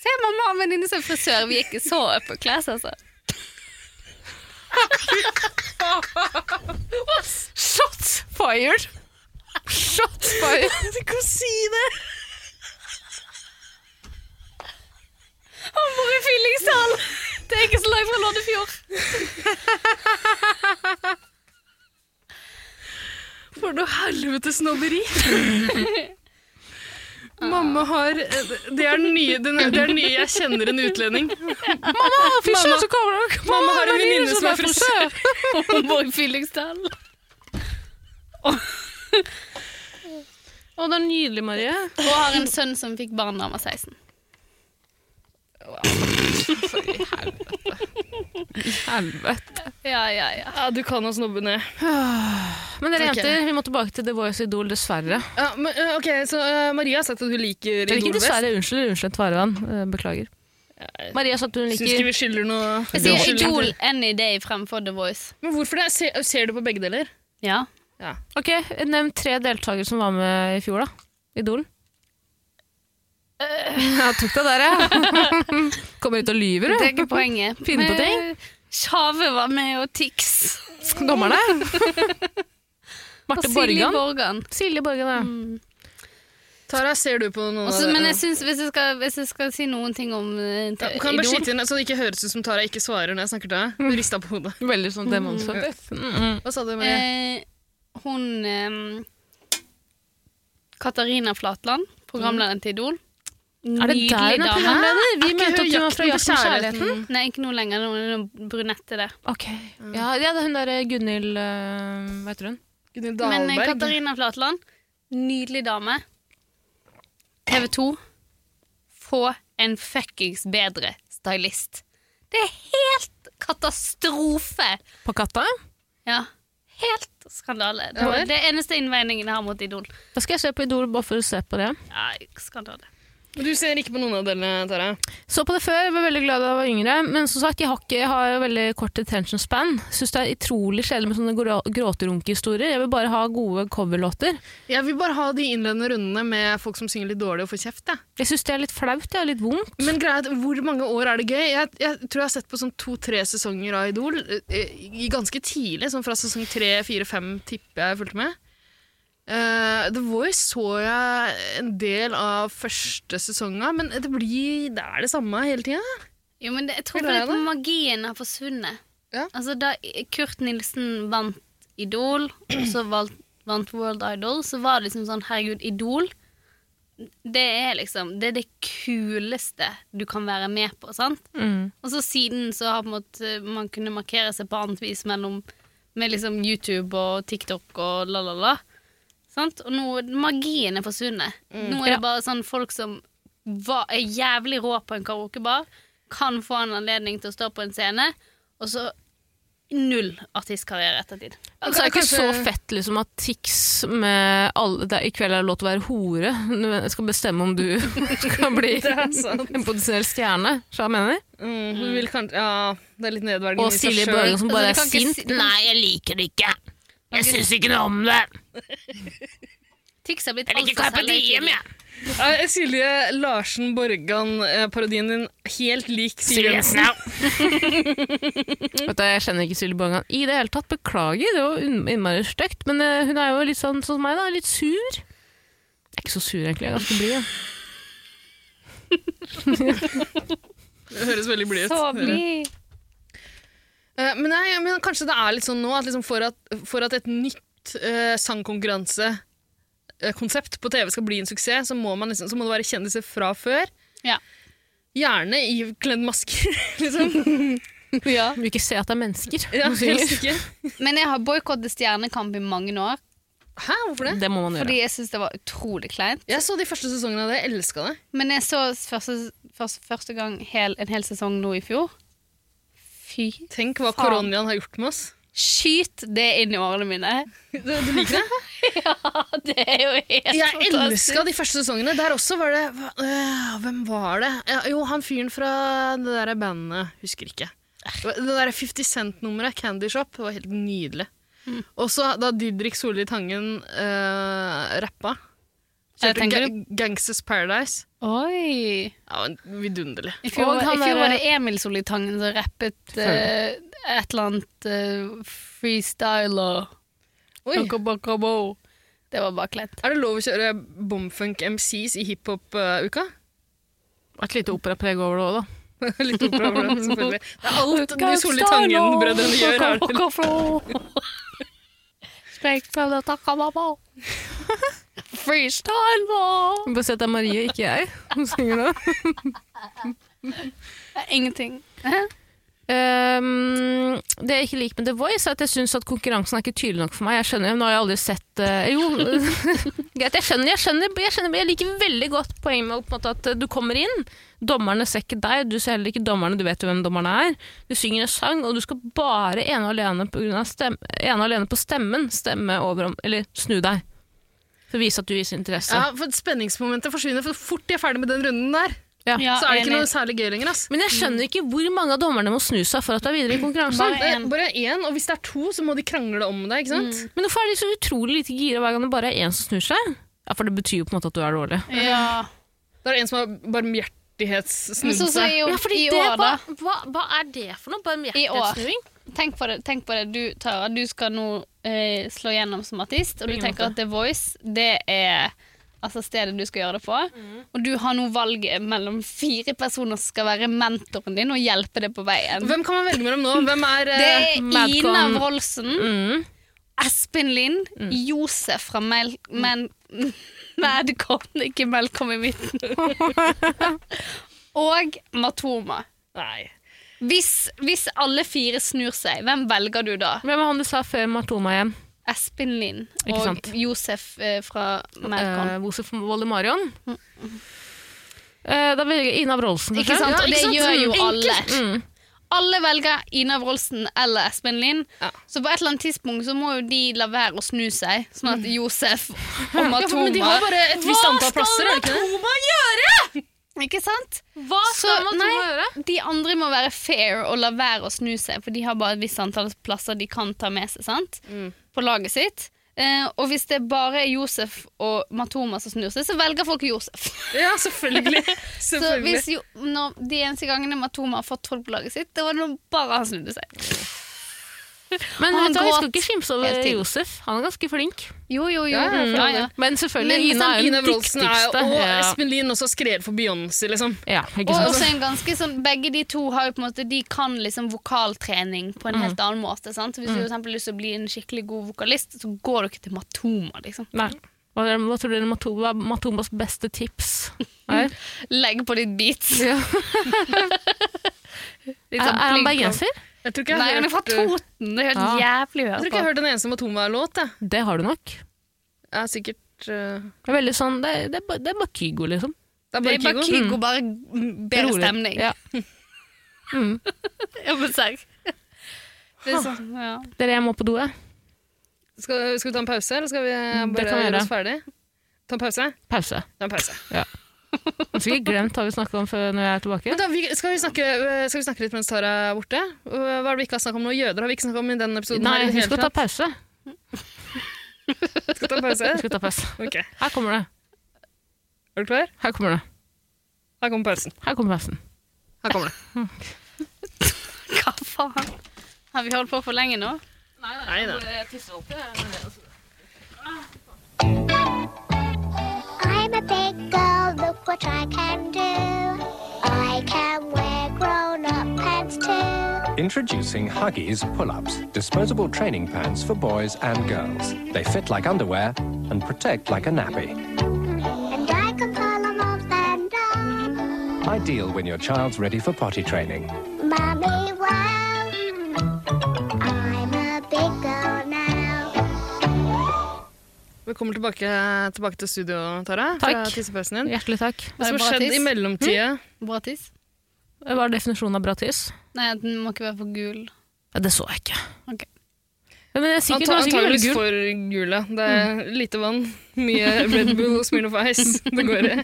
Se, mamma og venninne som frisør. Vi er ikke så upper class, altså. Shots fired! Shots fired! Du kan si det! Han bor i Fyllingsdal! Det er ikke så langt fra Loddefjord. For noe helvetes snobberi. Mamma har Det er den nye, den, det er den nye jeg kjenner en utlending. Mamma, Mamma- så kommer dere. Mamma har en venninne som er frisør. Hun bor i Fyllingsdal. Å, det er nydelig, Marie. Og har en sønn som fikk barn da han var 16. Helvete. helvete. Ja, ja, ja. Ja, du kan ha snobbe ned. Men dere okay. jenter, vi må tilbake til The Voice Idol, dessverre. Ja, men, ok, så uh, Maria har sagt at hun liker ikke Idol best. dessverre, unnskyld, unnskyld, Tvarevann. Uh, Beklager. Maria sa at hun liker Syns ikke vi skylder noe Jeg sier Idol any day fremfor The Voice. Men hvorfor det? Ser, ser du på begge deler? Ja. Ok, Nevn tre deltakere som var med i fjor, da. Idol. Jeg tok deg der, ja. Kommer ut og lyver, Det er du. ikke poenget. Finne på ting. Tjave var med, og Tix. Dommerne. Marte Borgan. Borgan. Silje Borgan, ja. Mm. Tara, ser du på noen Også, av men jeg synes, hvis, jeg skal, hvis jeg skal si noen ting om uh, ja, Kan bare skyte inn, så det ikke høres ut som Tara ikke svarer når jeg snakker til deg. Hun rista på hodet. Veldig sånn demonstrativt. Mm, mm. Hva sa du, Marie? eh, Hun eh, Katarina Flatland, programlederen til Idol. Er det der hun er programleder? Vi møter opp hun at fra Jakten på kjærligheten? Nei, ikke noe lenger. Er hun brunette der. Ok. Ja, ja, det er hun derre Gunhild eh, Hva heter hun? Gunhild Men eh, Katarina Flatland, nydelig dame. TV 2, få en fuckings bedre stylist. Det er helt katastrofe! På Katta? Ja, helt skandale. Det det eneste innvendingen jeg har mot Idol. Da skal jeg se på Idol bare for å se på det. Ja, skandale. Du ser ikke på noen av delene, Tara. Så på det før, jeg var veldig glad da jeg var yngre, men som sagt, jeg har, ikke, jeg har veldig kort attention span. Syns det er utrolig kjedelig med sånne gråterunkehistorier. Jeg vil bare ha gode coverlåter. Jeg vil bare ha de innledende rundene med folk som synger litt dårlig og får kjeft. Jeg. Jeg syns det er litt flaut, det er litt vondt. Men greia er hvor mange år er det gøy? Jeg, jeg tror jeg har sett på sånn to-tre sesonger av Idol eh, i ganske tidlig, sånn fra sesong tre, fire, fem tipper jeg fulgte med. Uh, The Voice så jeg en del av første sesonga, men det blir det er det samme hele tida. Jo, men det, jeg tror fordi at magien har forsvunnet. Ja. Altså, da Kurt Nilsen vant Idol, og så vant, vant World Idol, så var det liksom sånn Herregud, Idol det er liksom Det er det kuleste du kan være med på, sant? Mm. Og så siden så har måte man kunne markere seg på annet vis mellom med liksom YouTube og TikTok og la, la, la. Sant? Og nå magien er forsvunnet. Nå er det bare sånn folk som var, er jævlig rå på en karaokebar, kan få en anledning til å stå på en scene, og så null artistkarriere etter ettertid. Altså, det er ikke Kanskje- så fett liksom, at Tix med alle, det er, I kveld er det lov til å være hore. Jeg skal bestemme om du skal bli en potensiell stjerne. Hva jeg mener. Mm, kanskje, ja, det er litt nedverdigende Og i seg Silje selv. Børgen som bare Altså, er ikke sint. si- Nei, jeg liker det ikke. Jeg syns ikke noe om det. Tix har blitt Jeg liker altfor Carpe Diem, jeg. Er Silje Larsen Borgan-parodien din helt lik Silje Jensen? Vet du, jeg kjenner ikke Silje Borgan i det hele tatt. Beklager, det var un- innmari stygt. Men eh, hun er jo litt sånn sånn som meg, da. Litt sur. Jeg er ikke så sur, egentlig. Jeg er ganske blid. jeg. Det høres veldig blid ut. Så blid. Eh, Men, nei, men kanskje det er litt sånn nå at liksom for, at, for at et nytt uh, sangkonkurransekonsept på TV skal bli en suksess, så må, man liksom, så må det være kjendiser fra før. Ja. Gjerne i kledd masker, liksom. Ja. Vil ikke se at det er mennesker Ja, helst ikke. Men jeg har boikottet Stjernekamp i mange år, Hæ, hvorfor det? Det må man gjøre. fordi jeg syns det var utrolig kleint. Jeg så de første sesongene av det, jeg elska det. Men jeg så første, første, første gang hel, en hel sesong nå i fjor. Fy Tenk hva Faen. koronaen har gjort med oss. Skyt det inn i årene mine. Du, du liker det? ja, det er jo helt Jeg fantastisk. elska de første sesongene. Der også var det øh, Hvem var det? Ja, jo, han fyren fra det der bandet. Husker ikke. Det der 50 Cent-nummeret, Candy Shop, det var helt nydelig. Mm. Og så da Didrik Solli Tangen øh, rappa. Jeg Kjørte tenker Gangsters Paradise. Oi. Ja, vidunderlig. I fjor, Og han i fjor var det Emil Solitangen som rappet uh, et eller annet uh, freestyler. Oi, Det var bare kleint. Er det lov å kjøre bomfunk MCs i hiphop-uka? Et lite operapreg over det òg, da. Litt opera over det, selvfølgelig. Det er alt de Solitangen-brødrene gjør. Er det. Freestyle, da! Bare si at det er Marie, ikke jeg, som synger nå. Ingenting. Um, det jeg ikke liker med The Voice, er at jeg syns at konkurransen er ikke tydelig nok for meg. Jeg skjønner, Nå har jeg aldri sett uh, Jo, greit, jeg skjønner, jeg skjønner, jeg skjønner, jeg liker veldig godt poenget med måte, at du kommer inn. Dommerne ser ikke deg, du ser heller ikke dommerne, du vet jo hvem dommerne er. Du synger en sang, og du skal bare ene og alene på, grunn av stemme, ene alene på stemmen stemme over om Eller snu deg. For å vise at du viser interesse. Ja, for Spenningsmomentet forsvinner for fort de er ferdig med den runden der. Ja. Ja, så er det ikke noe særlig gøy lenger. ass. Men jeg skjønner ikke hvor mange av dommerne må snu seg for at du er videre i konkurransen. Bare en. én, og hvis det er to, så må de krangle om det. ikke sant? Men hvorfor er de så utrolig lite gira hver gang det bare er én som snur seg? Ja, For det betyr jo på en måte at du er dårlig. Ja. Da er det en som har barmhjertighetssnudd Men så, så seg. ja, fordi i det, år, da. hva, hva, hva er det for noe? I hjertesnuing? Tenk på det, tenk på det. Du, Tara, du skal nå eh, slå gjennom som artist, og du tenker at The Voice det er altså stedet du skal gjøre det på. Mm. Og du har nå valget mellom fire personer som skal være mentoren din og hjelpe deg på veien. Hvem kan man velge mellom nå? Hvem er Det eh, er Madcon. Ina Wroldsen, Mm. Espen Lind, Josef fra Mel... Men... Madcon, ikke Melkom i midten. og Matoma. Nei. Hvis, hvis alle fire snur seg, hvem velger du da? Hvem var han du sa før Matoma hjem? Espen Lind og. Josef eh, fra Melkom. Josef Josef Voldemarion? Eh, da velger jeg Ina Wroldsen, Ikke sant? Ja, Og det gjør jo Mm, alle. Mm. alle velger Ina Wroldsen eller Espen Lind. Ja. Så på et eller annet tidspunkt så må jo de la være å snu seg, sånn at Josef og Ja, men de har Matoma bare et visst antall plasser, Hva skal? Matoma gjøre?! Ikke sant? Hva Så, skal Matoma nei. gjøre? De andre må være fair og la være å snu seg, for de har bare et visst antall plasser de kan ta med seg sant? Mm. på laget sitt. Eh, og hvis det bare er Josef og Matoma som snur seg, så velger folk Josef. Ja, selvfølgelig. Så hvis jo, når de eneste gangene Matoma har fått folk på laget sitt, det var når bare han snudde seg. Men Han vet du, vi skal ikke skimse over. Josef. Han er ganske flink. Jo, jo, jo. Ja, ja, ja, ja. Men selvfølgelig, Men Ina er den er dyktigste. og Ja. Espen Lien også har skrevet for Beyoncé, liksom. Ja, ikke Og også en ganske sånn, Begge de to har jo på en måte De kan liksom vokaltrening på en helt annen måte. Sant? Så Hvis du eksempel har lyst til å bli en skikkelig god vokalist, så går du ikke til Matoma. liksom Nei. Hva, er- hva tror dere er Matoma, Matomas beste tips er? Legg på ditt beats. Ja. Litt Er, sånn er han plugg- bergenser? Jeg tror ikke jeg Nei, har han er fra hørt, Toten. Det er helt Ja. jævlig å jeg tror høre ikke jeg på. har hørt en eneste Matoma-låt. jeg. Det har du nok. Jeg er sikkert uh, Det er veldig sånn, det, det, er det er bare Kygo, liksom. Det er Det bare er bare Kygo. Kygo, bare bedre Rolig. stemning. Ja. Mm. Ja, men serr. Det er sånn, ja. Dere, jeg må på do, jeg. Skal, skal vi ta en pause, eller skal vi Mm, det bare kan vi gjøre gjøre. oss ferdig? Ta en pause? Pause. Ta en pause. Har sikkert glemt hva vi snakka om før når jeg er tilbake. Da, vi, skal, vi snakke, uh, skal vi snakke litt mens Tara er borte? Uh, Hva er det vi ikke har snakket om noe Jøder har vi ikke snakket om i denne episoden. Nei, her, vi skal ta pause. Skal ta pause? Vi skal ta pause. Okay. Her kommer det. Er du klar? Her kommer det. Her kommer pausen. Her kommer pausen. Her kommer det. Hva faen? Har vi holdt på for lenge nå? Nei, nei. I'm what I can do. I can wear grown up pants too. Introducing Huggies Pull Ups, disposable training pants for boys and girls. They fit like underwear and protect like a nappy. And I can pull them off and on. Ideal when your child's ready for potty training. Mommy, wow. Velkommen tilbake, tilbake til studio, Tara. Takk. Fra tissepausen din. Hjertelig takk. Hva som det har skjedd tiss? i mellomtida? Bra tiss? Hva er definisjonen av bra tiss? Nei, den må ikke være for gul. Ja, det så jeg ikke. Ok. Ja, Men er sikkert, Anta- Antageligvis gul. for gule. Det er lite vann, mye Red Bull og Smirnoff Ice det går i.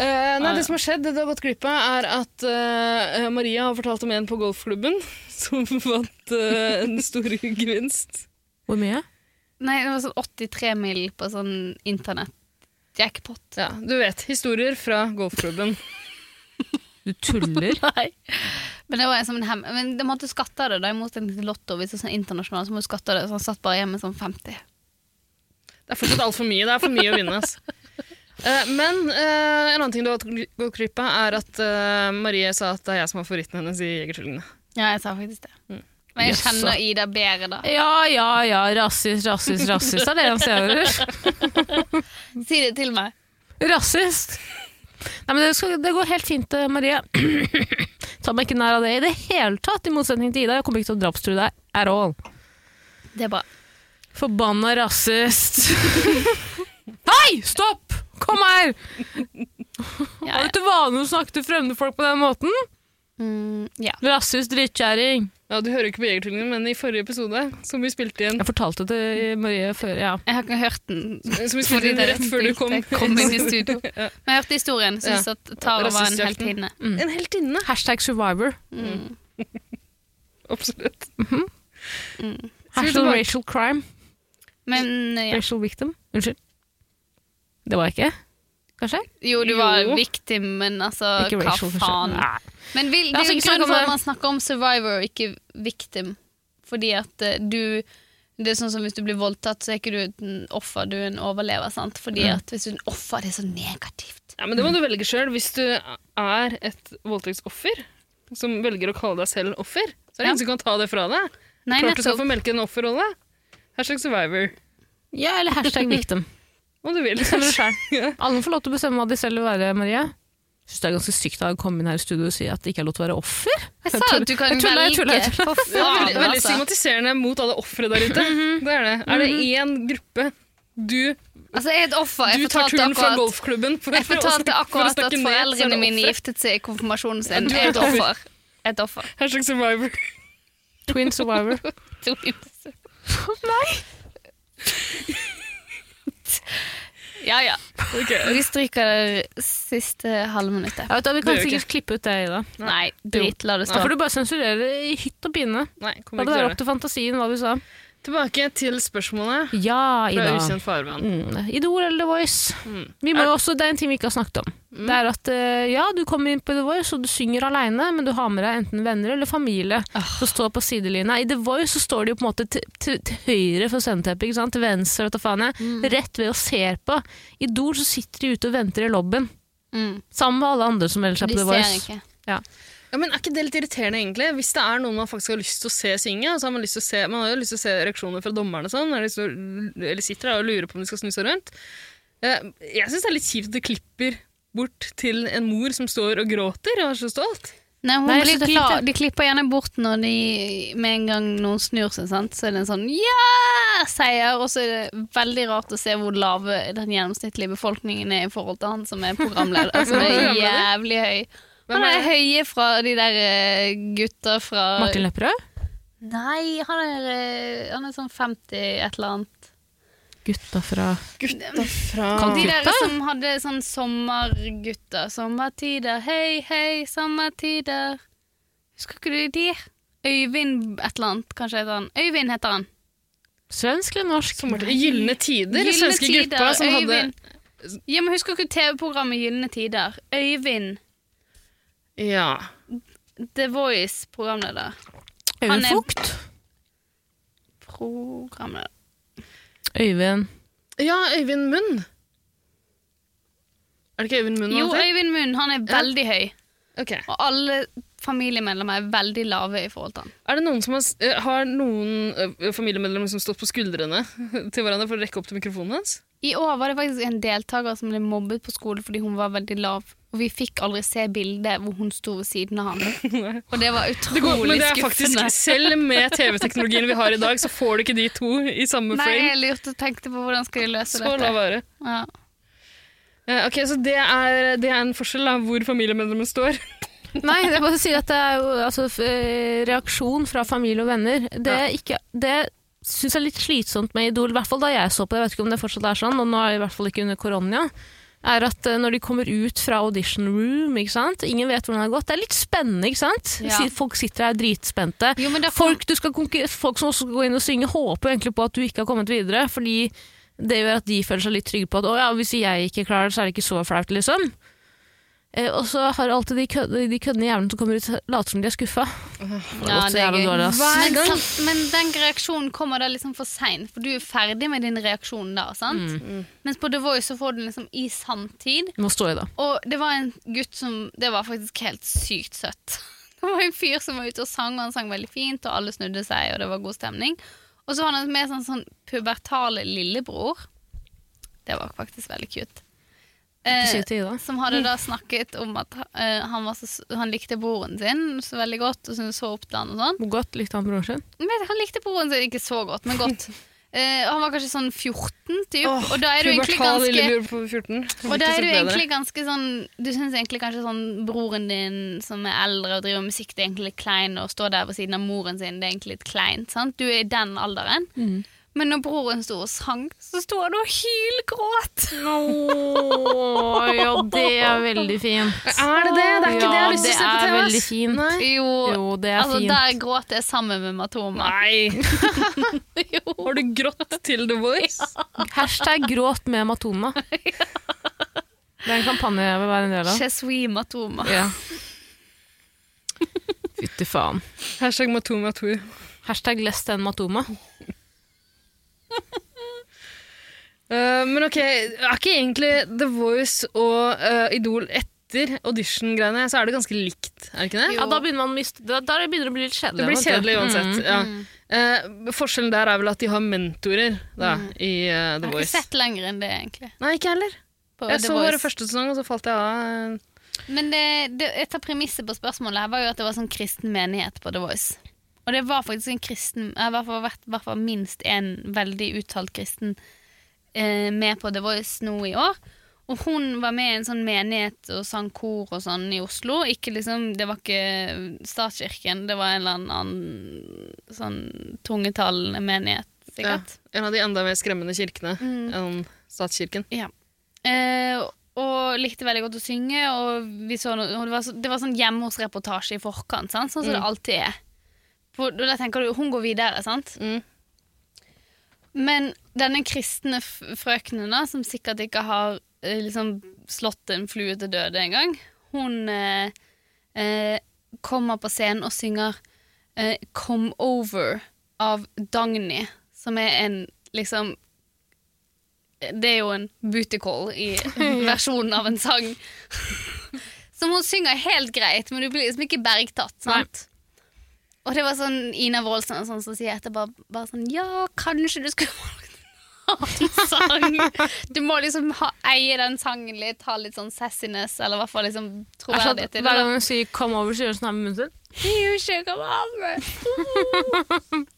Uh, nei, det som har skjedd, det du har gått glipp av, er at uh, Maria har fortalt om en på golfklubben som vant uh, en stor gevinst. Hvor mye? Nei, det var sånn 83 mil på sånn internett-jackpot. Ja, du vet. Historier fra golfklubben. Du tuller. Nei. Men det var en som en hem... Men de måtte skatte av det, da, i motsetning til Lotto. Hvis det er sånn internasjonalt, så må du skatte det. Så han satt bare hjemme sånn 50. Det er fortsatt altfor mye. Det er for mye å vinne. Altså. Eh, men uh, en annen ting du har gått glipp av, er at uh, Marie sa at det er jeg som var favoritten hennes i Jegertvillingene. Ja, jeg sa faktisk det. Men jeg kjenner Ida bedre, da. Ja, ja, ja. Rasist, rasist, rasist er det han sier. Si det til meg. Rasist! Nei, men det, skal, det går helt fint, eh, Marie. Ta meg ikke nær av det i det hele tatt, i motsetning til Ida. Jeg kommer ikke til å drapstrue deg at all. Det er bra. Forbanna rasist. Hei, stopp! Kom her! Ja, Har du til vane å snakke til fremmede folk på den måten? Mm, ja. Rasshus drittkjerring. Ja, Du hører ikke på Jegertvillingene, men i forrige episode, som vi spilte inn Jeg fortalte det til Marie før, ja. Jeg har ikke hørt den. Som vi spilte inn rett før du kom. kom inn i studio. Men jeg hørte historien. Syns Ja. at Tara var en heltinne. Mm. En heltinne! Hashtag survivor. Mm. Absolutt. Hashtag racial crime. Men ja. Racial victim. Unnskyld. Det var jeg ikke? Kanskje? Jo, du var Jo. victim, men altså, Ikke hva racial, faen? Nei. Men vil, det er jo ikke grunnen snakke for at man snakker om survivor, ikke victim. Fordi at eh, du Det er sånn som hvis du blir voldtatt, så er ikke du et offer, du er en overlever. sant? Fordi Mm. at hvis du er en offer, det er så negativt. Ja, men Det må du velge sjøl. Hvis du er et voldtektsoffer som velger å kalle deg selv offer, så er det Ja. ingen som kan ta det fra deg. Nei, Klart du skal få melke en offerrolle. Hashtag survivor. Ja, eller hashtag victim. Om du vil. Bestemmer du selv. Alle får lov til å bestemme hva de selv vil være, Marie. Jeg synes det er ganske sykt å komme inn her i studio og si at det ikke er lov til å være offer. Jeg sa at du kan Jeg tuller, jeg tuller, jeg tuller. Ja, Det veldig, veldig altså. stigmatiserende mot alle ofre der ute. Mhm. Det er det. Er det én gruppe du, Altså, jeg er et offer. Jeg du tar fortalte turen fra golfklubben for, jeg fortalte akkurat for at foreldrene mine giftet seg i konfirmasjonen sin. Ja, Jeg er et et offer. Et offer. Hashtag survivor. Twin Survivor. Ja, ja. Okay. Vi stryker det siste halvminuttet. Ja, vet du, vi kan sikkert klippe ut det, Ida. Nei, drit, la det stå. Da får du bare sensurerer det i hytt og pine. Nei, La det være opp til fantasien hva du sa. Tilbake til spørsmålet Ja, fra ukjent farvann. Mm. Idol eller The Voice? Mm. Også, det er en ting vi ikke har snakket om. Mm. Det er at eh, ja, du kommer inn på The Voice og du synger alene, men du har med deg enten venner eller familie som står på sidelinja. I The Voice så står de jo på en måte til, høyre for sceneteppet, til venstre, vet faen jeg. Mm. rett ved og ser på. I Idol så sitter de ute og venter i lobbyen, Mm. sammen med alle andre som melder seg på The ser Voice. ikke. Ja, men Er ikke det litt irriterende, egentlig? Hvis det er noen man faktisk har lyst til å se synge, og så har man lyst til å se, man har jo lyst til å se reaksjoner fra dommerne og sånn, eller sitter der og lurer på om de skal snu seg rundt. Eh, Jeg syns det er litt kjipt at det klipper bort til en mor som står og gråter og er så stolt. Nei, hun Nei, er glad. De klipper gjerne bort når de med en gang noen snur seg, sant? så er det en sånn ja-seier, og så er det veldig rart å se hvor lave den gjennomsnittlige befolkningen er i forhold til han som er programleder, som er jævlig høy. Hvem Han er høye fra de der eh, gutta fra Martin Lepperød? Nei, han er, eh, han er sånn 50 et eller annet. Gutta fra Gutta fra Kan De der som hadde sånn sommergutter. Sommertider, hei, hei, sommertider. Husker ikke du de? Øyvind et eller annet, kanskje heter han. Øyvind heter han. Svensk eller norsk? Gylne tider, Gylne svenske gutta gruppa som hadde Ja, men Husker ikke TV-programmet Gylne tider? Øyvind, Ja. The Voice-programleder. Øyvind Fugt? Programleder. Øyvind ja, Øyvind Munn. Er det ikke Øyvind Munn? Jo. Øyvind Munn. Han er veldig høy. Okay. Og alle familiemedlemmer er veldig lave i forhold til han. Er det noen som har, eh, har noen eh, familiemedlemmer som stått på skuldrene til hverandre for å rekke opp til mikrofonen hans? I år var det faktisk en deltaker som ble mobbet på skolen fordi hun var veldig lav. Og vi fikk aldri se bildet hvor hun sto ved siden av han. Og det var Det utrolig går, men det er skuffende. faktisk, selv med TV-teknologien vi har i dag, så får du ikke de to i samme Nei, frame. jeg lurte og tenkte på hvordan skal de løse Så la dette. være. Ja. Eh, Ok, Så det er, det er en forskjell, da, hvor familiemedlemmer står. Nei, jeg bare sier at det er jo altså, eh, reaksjon fra familie og venner. Det, ja. ikke, det syns jeg er litt slitsomt med Idol, i hvert fall da jeg så på det. Jeg vet ikke om det fortsatt er sånn, og nå er det i hvert fall ikke under korona. Er at eh, når de kommer ut fra audition room, ingen vet hvordan det har gått. Det er litt spennende, ikke sant? Ja. Folk sitter her dritspente. Jo, kom, Folk, folk som også skal gå inn og synge, håper egentlig på at du ikke har kommet videre, fordi det gjør at de føler seg litt trygge på at å ja, hvis jeg ikke klarer det, så er det ikke så flaut, liksom. Eh, og så har alltid de, kød, de køddende jævlene som kommer ut, later som de er skuffa. ja, det er gøy. Men, sant, men den reaksjonen kommer da liksom for seint, for du er ferdig med din reaksjon da. sant? Mm. Mens på The Voice så får du den liksom i sanntid. Du må stå i det. Og det var en gutt som Det var faktisk helt sykt søtt. Det var en fyr som var ute og sang, og han sang veldig fint, og alle snudde seg, og det var god stemning. Og så var han med sånn, sånn pubertale lillebror. Det var faktisk veldig cute. Eh, som hadde da snakket om at eh, han, var så, han likte broren sin så veldig godt, og syntes så opp til han og sånn. Hvor godt likte han broren sin? Men han likte broren sin ikke så godt, men godt. Eh, han var kanskje sånn 14, typ, Oh, og da er du egentlig ganske lillebror på 14. og da er du egentlig ganske sånn Du syns egentlig kanskje sånn broren din som er eldre og driver musikk, det er egentlig litt klein, og står der ved siden av moren sin, det er egentlig litt kleint. sant? Du er i den alderen. Men når broren sto og sang, så sto han og hylgråt. Åh, ja, det er veldig fint. Er det det? Det er ikke det jeg har lyst til å se på det er veldig fint. Nei. Jo, Jo, det er altså fint. der gråt jeg sammen med Matoma. Nei! Jo. Har du grått til The Voice? Hashtag gråt med Matoma. Det er en kampanje jeg vil være en del av. Chesui Matoma. Ja. Fytti faen. Hashtag Matoma 2. Hashtag less than Matoma. Eh, men ok, er ikke egentlig The Voice og uh, Idol etter audition-greiene, så er det ganske likt, er det ikke det? Ja, da begynner man mist, Da, da begynner det å bli litt kjedelig. Det blir kjedelig uansett. Mm. Ja. Uh, forskjellen der er vel at de har mentorer da, i Voice Jeg The har ikke sett lenger enn det, egentlig. Nei, ikke heller. På Jeg The så bare første sesong, og så falt jeg av. Men det, det, et av premissene på spørsmålet her var jo at det var sånn kristen menighet på The Voice. Og det var faktisk en kristen I hvert fall, hvert fall minst en veldig uttalt kristen eh, med på The Voice nå i år. Og hun var med i en sånn menighet og sang kor og sånn i Oslo. Ikke liksom, det var ikke statskirken, det var en eller annen sånn tungetallende menighet, Ja. sikkert. En av de enda mer skremmende kirkene Mm. enn statskirken. Eh, og likte veldig godt å synge, og, vi så noe, og det, var så, det var sånn hjemme hos-reportasje i forkant, sant? sånn som det alltid er. For, da tenker du, hun går videre, sant? Mm. Men denne kristne frøkenen, da, som sikkert ikke har eh, liksom slått en flue til døde engang, hun eh, eh, kommer på scenen og synger eh, 'Come Over' av Dagny, som er en liksom Det er jo en booty call i versjonen av en sang. som hun synger helt greit, men du blir liksom ikke bergtatt. sant? Og det var sånn Ina Wroldsen og sånn som sier etterpå bare sånn Ja, kanskje du skulle sang. Du må liksom ha, eie den sangen litt, ha litt sånn sassiness, eller i hvert fall liksom sånn troverdighet i det. Hver gang hun sier 'come over', så gjør hun sånn her med munnen sin.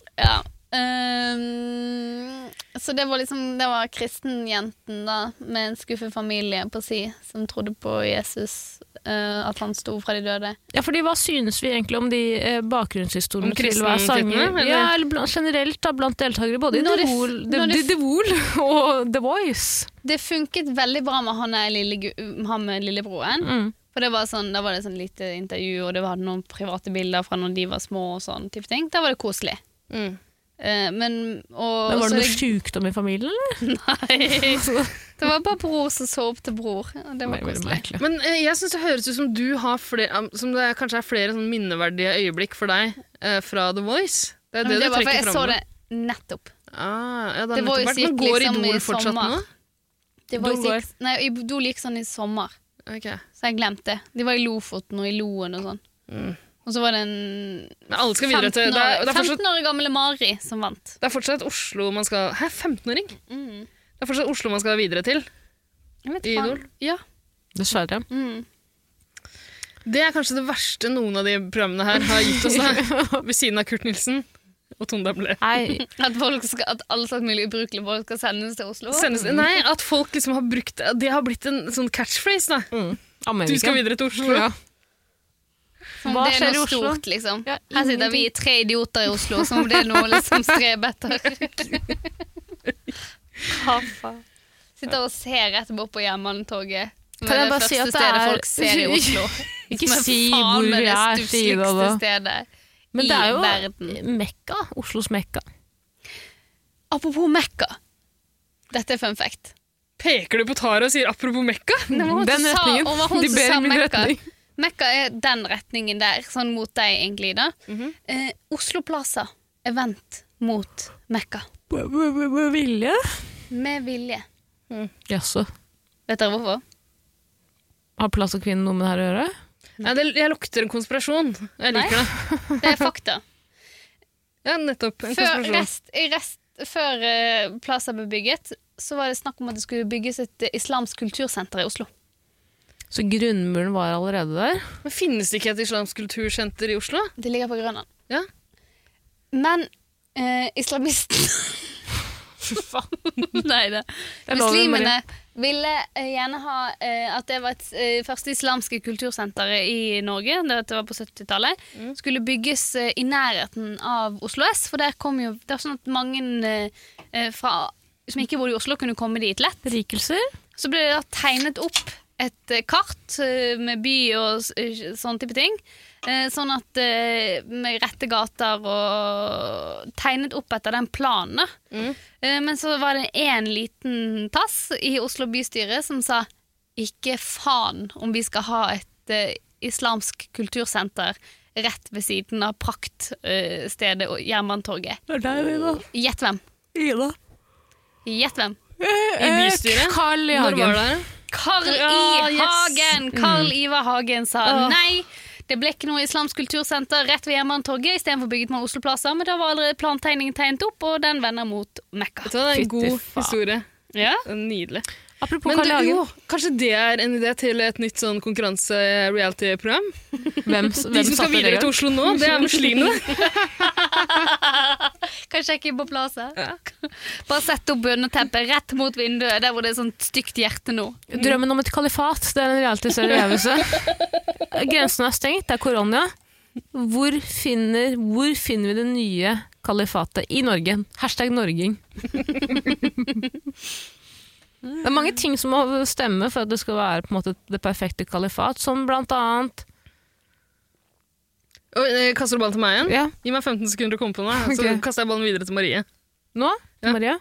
Ja. Ehm, så det var liksom Det var kristenjenten, da, med en skuffet familie på si, som trodde på Jesus, Uh, at han sto fra de døde. Ja, fordi Hva synes vi egentlig om de uh, bakgrunnshistoriene Om til hver sanger? eller? Ja, eller blant, generelt da, blant deltakere, både i Når The det The, når The, The Wall og The Voice. Det funket veldig bra med han, lille, han med lillebroren. Mm. For det var sånn, Da var det sånn lite intervju, og det var noen private bilder fra når de var små. og sånn type ting. Da var det koselig. Mm. Eh, men og, Men var det noe sykdom i familien, eller? Nei. Det var bare bror som så opp til bror. og Det var koselig. Men eh, jeg syns det høres ut som du har flere, som det kanskje er flere sånn minneverdige øyeblikk for deg eh, fra The Voice. Det er det, det du var for jeg så det nettopp. Ah, ja, det Voice nettopp. Men gikk går liksom Idol i fortsatt sommer. nå? Det var Idol gikk, nei, Idol gikk sånn i sommer, okay. så jeg glemte det. De var i Lofoten og i Loen og sånn. Mm. Og så var det en Men alle skal videre 15 til det er, det, er fortsatt, 15 år gamle Mari som vant. det er fortsatt Oslo man skal Hæ, 15-åring? Mm. Det er fortsatt Oslo man skal videre til. Jeg vet I. Idol? Ja. Dessverre. Mm. Det er kanskje det verste noen av de programmene her har gitt oss, da. ved siden av Kurt Nilsen og Tone Damble. At, folk skal, at alle slags mulig ubrukelige folk skal sendes til Oslo. Sendes, nei, at folk liksom har brukt Det har blitt en sånn catchphrase, da. mm. Du skal videre til Oslo. Ja. Hva det er skjer i Oslo? stort, liksom. Ja, Her sitter vi tre idioter i Oslo, som om det er noe liksom streb etter. Sitter og ser rett bort på Jernbanetorget. Kan jeg det bare si at det stedet er- folk ser i Oslo. Ikke Som er si faen hvor vi er, si det da. stedet Men det er jo verden. Mekka. Oslos Mekka. Apropos Mekka. Dette er fun fact. Peker du på Tara og sier 'apropos Mekka'? Den retningen. De ber i min retning. Mekka er den retningen der, sånn mot deg egentlig, da. Mhm. eh, Oslo Plaza er vendt mot Mekka. B- Vilje? Med vilje. Jaså. Vet dere hvorfor? Har Plass og Kvinne noe med det her å gjøre? Nei, det, jeg lukter en konspirasjon. Jeg liker det. Det er fakta. Ja, nettopp. En Før, konspirasjon. rest, rest, før uh, Plaza ble bygget, så var det snakk om at det skulle bygges et uh, islamsk kultursenter i Oslo. Så grunnmuren var allerede der? Men Finnes det ikke et islamsk kultursenter i Oslo? Det ligger på Grønland. Ja. Men eh, islamisten Nei. Det er lov, Muslimene ville eh, gjerne ha eh, at det var et eh, første islamske kultursenteret i Norge, det var på 70-tallet, Mm. skulle bygges eh, i nærheten av Oslo S, for der kom jo Det var sånn at mange eh, eh, fra, som ikke bodde i Oslo, kunne komme dit lett. Rikelser? Så ble det da tegnet opp et eh, kart eh, med by og eh, sånn type ting. Eh, Sånn at vi Med rette gater og tegnet opp etter den planen. Eh, Men så var det én liten tass i Oslo bystyre som sa ikke faen om vi skal ha et islamsk kultursenter rett ved siden av praktstedet og Jernbanetorget. Det er der, Ida. Gjett hvem? Ida. Gjett hvem? I bystyret? Carl I. Når var det? Carl Ja, I. yes. Hagen! Carl Ivar Hagen sa nei. Det ble ikke noe islamsk kultursenter rett ved Jernbanetorget. Istedenfor bygget man Oslo Plaza, men da var allerede plantegningen tegnet opp, og den vender mot Mekka. Det var en god historie. Ja? Nydelig. Apropos Men Karl du, Hagen. jo, kanskje det er en idé til et nytt sånn konkurranse-reality-program? Hvem, De som skal videre til Oslo nå, det er muslimene. Kanskje jeg sjekke inn på Plaza? Bare sette opp bønneteppet rett mot vinduet, der hvor det er sånt stygt hjerte nå. Drømmen om et kalifat, det er en realityserie jeg. Grensen er stengt, det er korona. Hvor finner, hvor finner vi det nye kalifatet? I Norge. Hashtag Norging. Det er mange ting som må stemme for at det skal være på en måte, det perfekte kalifat, som blant annet Og, eh, kaster du ballen til meg igjen? Ja, Gi meg 15 sekunder å komme på noe, så Ok. kaster jeg ballen videre til Marie. nå, Ja. Marie?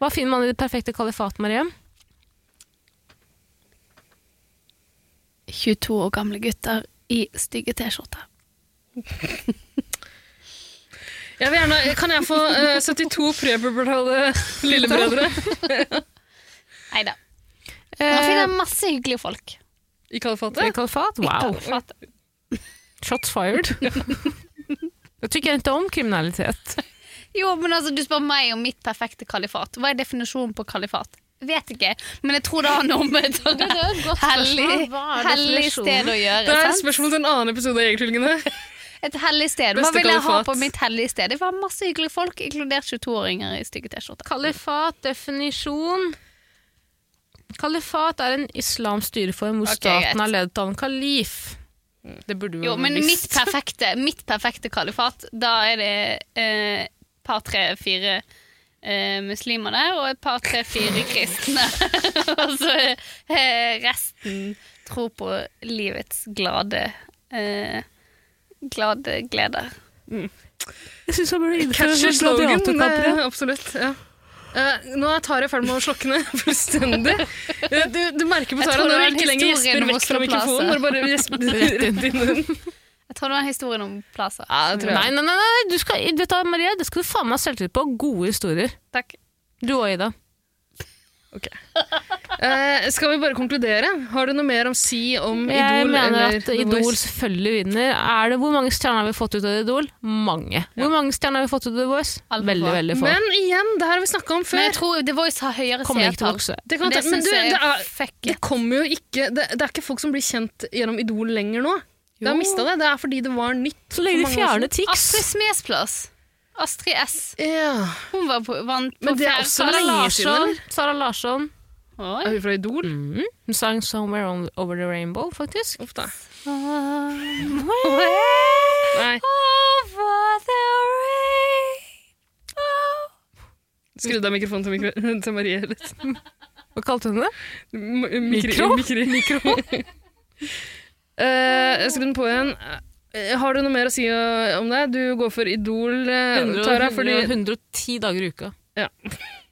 Hva finner man i det perfekte kalifat, Marie? 22 år gamle gutter i stygge T-skjorter. Jeg vil gjerne, kan jeg få uh, 72 prepubertale lillebrødre Nei da. Man Eh, finner masse hyggelige folk. i kalifatet? I kalifat? Wow. Shots fired. Jeg tykker ikke om kriminalitet. Jo, men altså, du spør meg om mitt perfekte kalifat. Hva er definisjonen på kalifat? Vet ikke, men jeg tror det har noe med et hellig, hellig sted å gjøre. Det er et spørsmål til en annen episode av Jegertvillingene. Et hellig sted. Hva vil jeg ha på mitt hellige sted? Det var masse hyggelige folk, inkludert 22-åringer i stygge T-skjorter. Kalifat, definisjon Kalifat er en islamsk styreform hvor okay, staten greit. er ledet av en kalif. Det burde Jo, jo men visst. mitt perfekte, mitt perfekte kalifat, da er det et par, tre, fire eh, muslimer der, og et par, tre, fire kristne. og så eh, resten tror på livets glade eh, glade gleder. Jeg syns han burde innføre sånn slogan. gladiatorkamper. Absolutt. ja. Eh, nå er Tara i ferd med å slokne fullstendig. Eh, Du, du merker på Tara når du ikke lenger gjesper vekk fra mikrofonen. Når du bare gjesper rett inn i munnen. Jeg tror det var historien om Plaza. Ja, det tror Nei, jeg. nei, nei, nei. Du skal, vet du, Maria, det skal du faen meg ha selvtillit på. Gode historier. Takk. Du og Ida. Eh, skal vi bare konkludere? Har du noe mer å si om Jeg Idol? mener eller at Idol selvfølgelig vinner. Er det, hvor mange stjerner har vi fått ut av Idol? Mange. Hvor mange stjerner har vi fått ut av The Voice? Veldig, få. veldig få. Men igjen, det her har vi snakka om før. Men jeg tror The Voice har høyere seertall. Det, Det, Det jeg det, er det kommer jo ikke det, det er ikke folk som blir kjent gjennom Idol lenger nå. Det har mista det. Det er fordi det var nytt. Så lenge de fjerner. Tix. Astrid Smedsplass. Astrid S. Ja. Hun var på, vant på Men det er også Sara lenge siden, Larsson. eller? Sara Larsson. Oi. Er hun fra Idol? Mm. Hun sang 'Somewhere on, Over the Rainbow', faktisk. Uff da. Nei. Nei, Over the rainbow. skrudd av mikrofonen til, mikro til Marie litt. Hva kalte hun det? M- Mikro? Mikro? Mikro. Eh, jeg skrur den på igjen. Eh, Har du noe mer å si eh, om det? Du går for Idol, eh, 100, Tara, 100, fordi 110 dager i uka.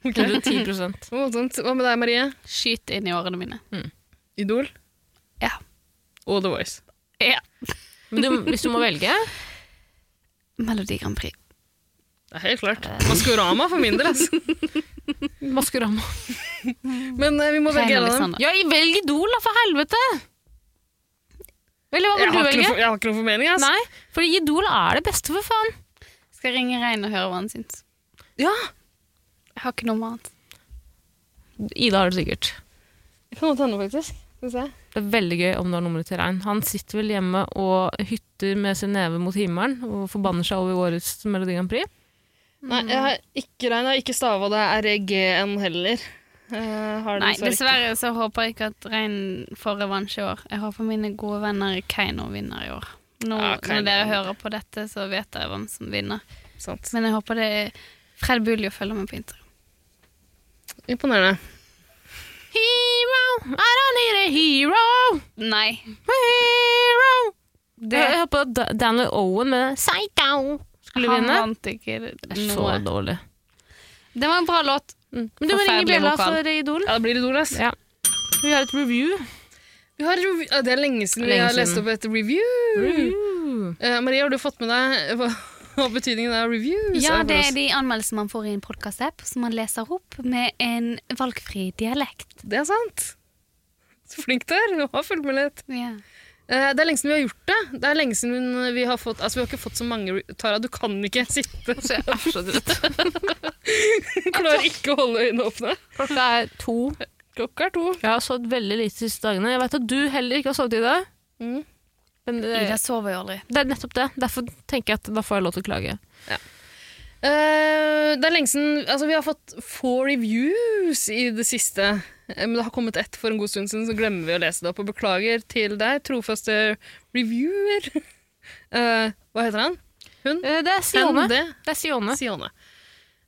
Ok. 110 Å. Hva med deg, Marie? Skyt inn i årene mine. Idol? Ja. Og The Voice. Ja. Men du, hvis du må velge Melodi Grand Prix. Det er helt klart. Maskorama for min del, altså. Maskorama. Men vi må velge en av dem. Ja, velg Idol, da, for helvete! Eller hva Jeg vil du ikke noe, velge? jeg har ikke noen formening, altså. Nei, for Idol er det beste, for faen. Skal jeg ringe Rein og høre hva han syns. Ja, Jeg har ikke noe annet. Ida har det sikkert. På kan godt hende, faktisk. Skal vi se. Det er veldig gøy om du har nummeret til Rein. Han sitter vel hjemme og hytter med sin neve mot himmelen og forbanner seg over årets Melodi Grand Prix. Nei, jeg har ikke Rein. Jeg har ikke stava det RGN heller. Eh, Nei, dessverre så håper jeg ikke at Rein får revansj i år. Jeg håper mine gode venner Keiino vinner i år. Nå, Ja, når dere hører på dette, så vet dere hvem som vinner. Sant. Men jeg håper det er Fred Buljo følger med på Instagram. Imponerende. Hero, I don't need a hero, Nei. hero. Det, Jeg håper at Daniel Owen med Psycho skulle han vinne. vant ikke Det er så dårlig. Det var en bra låt. Mm. Men du må ringe Bjella for Idol. Ja, det blir Idol, ass. Ja. Vi har et review. Vi har, ja, det er lenge siden vi har siden. lest opp et review. review. Uh, Maria, har du fått med deg hva, hva betydningen av reviews Ja, det er de anmeldelsene man får i en podkast-app, som man leser opp med en valgfri dialekt. Det er sant. Så flink du er. Du har fulgt med litt. Eh, Det er lenge siden vi har gjort det. Det er lenge siden vi har fått Altså, vi har ikke fått så mange Tara, du kan ikke sitte. Så jeg er så trøtt. Klarer ikke å holde øynene åpne. Klokka er to. Klokka er to. Jeg har sovet veldig lite de siste dagene. Jeg vet at du heller ikke har sovet i dag. Mm. Men det, jeg sover jo aldri. det er nettopp det. Derfor tenker jeg at da får jeg lov til å klage. Eh, det er lenge siden Altså, vi har fått få reviews i det siste. Eh, Men det har kommet ett for en god stund siden, så glemmer vi å lese det opp. Og beklager til deg, trofaste reviewer. Uh, hva heter han? Hun? Eh, Det er Sione. Det? Det er Sione. Sione.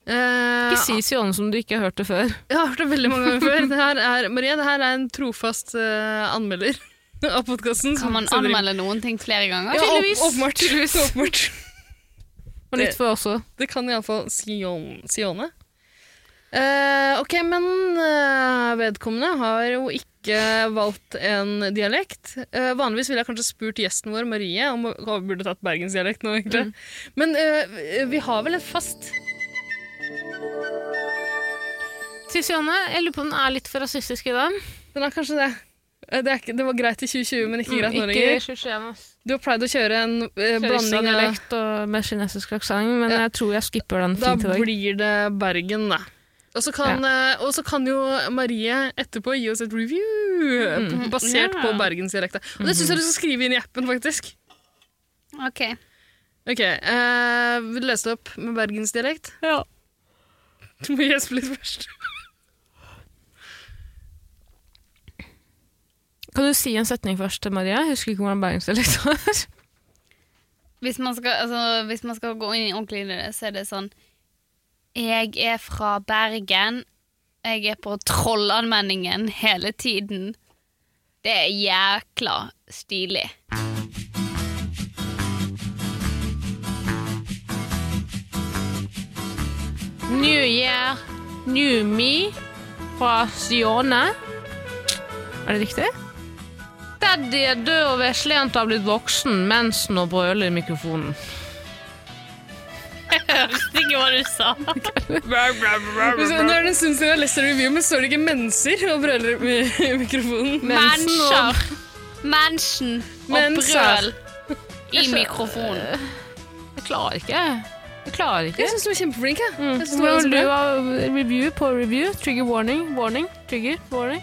Uh, Ikke si Sione som du ikke har hørt det før. Jeg har hørt det veldig mange ganger før. Det her er, Marie, det her er en trofast anmelder av podkasten. Kan man anmelde noen ting flere ganger? Ja, åpenbart. Og nytt for også. Det kan iallfall Sion, Sione. Eh, ok, men uh, vedkommende har jo ikke valgt en dialekt. Uh, vanligvis ville jeg kanskje spurt gjesten vår, Marie, om hun burde tatt bergensdialekt nå, egentlig. Men eh, vi har vel en fast Sione, jeg lurer på om den er litt for rasistisk i dag. Den er kanskje det. Det, ikke, det var greit i 2020, men ikke greit nå Mm, lenger. 21. Du har pleid å kjøre en eh, blanding av dialekt og med kinesisk aksent, men Ja. jeg tror jeg skipper den Da blir det Bergen, da. Og så kan, ja. kan jo Marie etterpå gi oss et review Mm. basert yeah. på bergensdialekta. Og det syns jeg du skal skrive inn i appen, faktisk. Ok. Ok, uh, Vil du lese det opp med bergensdialekt? Ja. Du må gjespe litt først. Kan du si en setning først, Marie? Jeg husker ikke hvordan bergensdialekt var. Hvis man, skal, altså, hvis man skal gå inn ordentlig i det, så er det sånn Jeg er fra Bergen. Jeg er på Trollanmenningen hele tiden. Det er jækla stilig. New year, new me fra Sione. Er det riktig? Daddy er død og veslejenta har blitt voksen, mensen og brøler i mikrofonen. Hørte ikke hva du sa. Nå er det en stund siden jeg har lest en review, men står det ikke menser og brøler i mikrofonen? Mennesker. Mensen og brøl i mikrofonen. Jeg klarer ikke. Jeg klarer ikke. Jeg syns du var kjempeflink. Jeg. Mm. Jeg Hvordan du har review på review? Trigger warning, warning, trigger warning.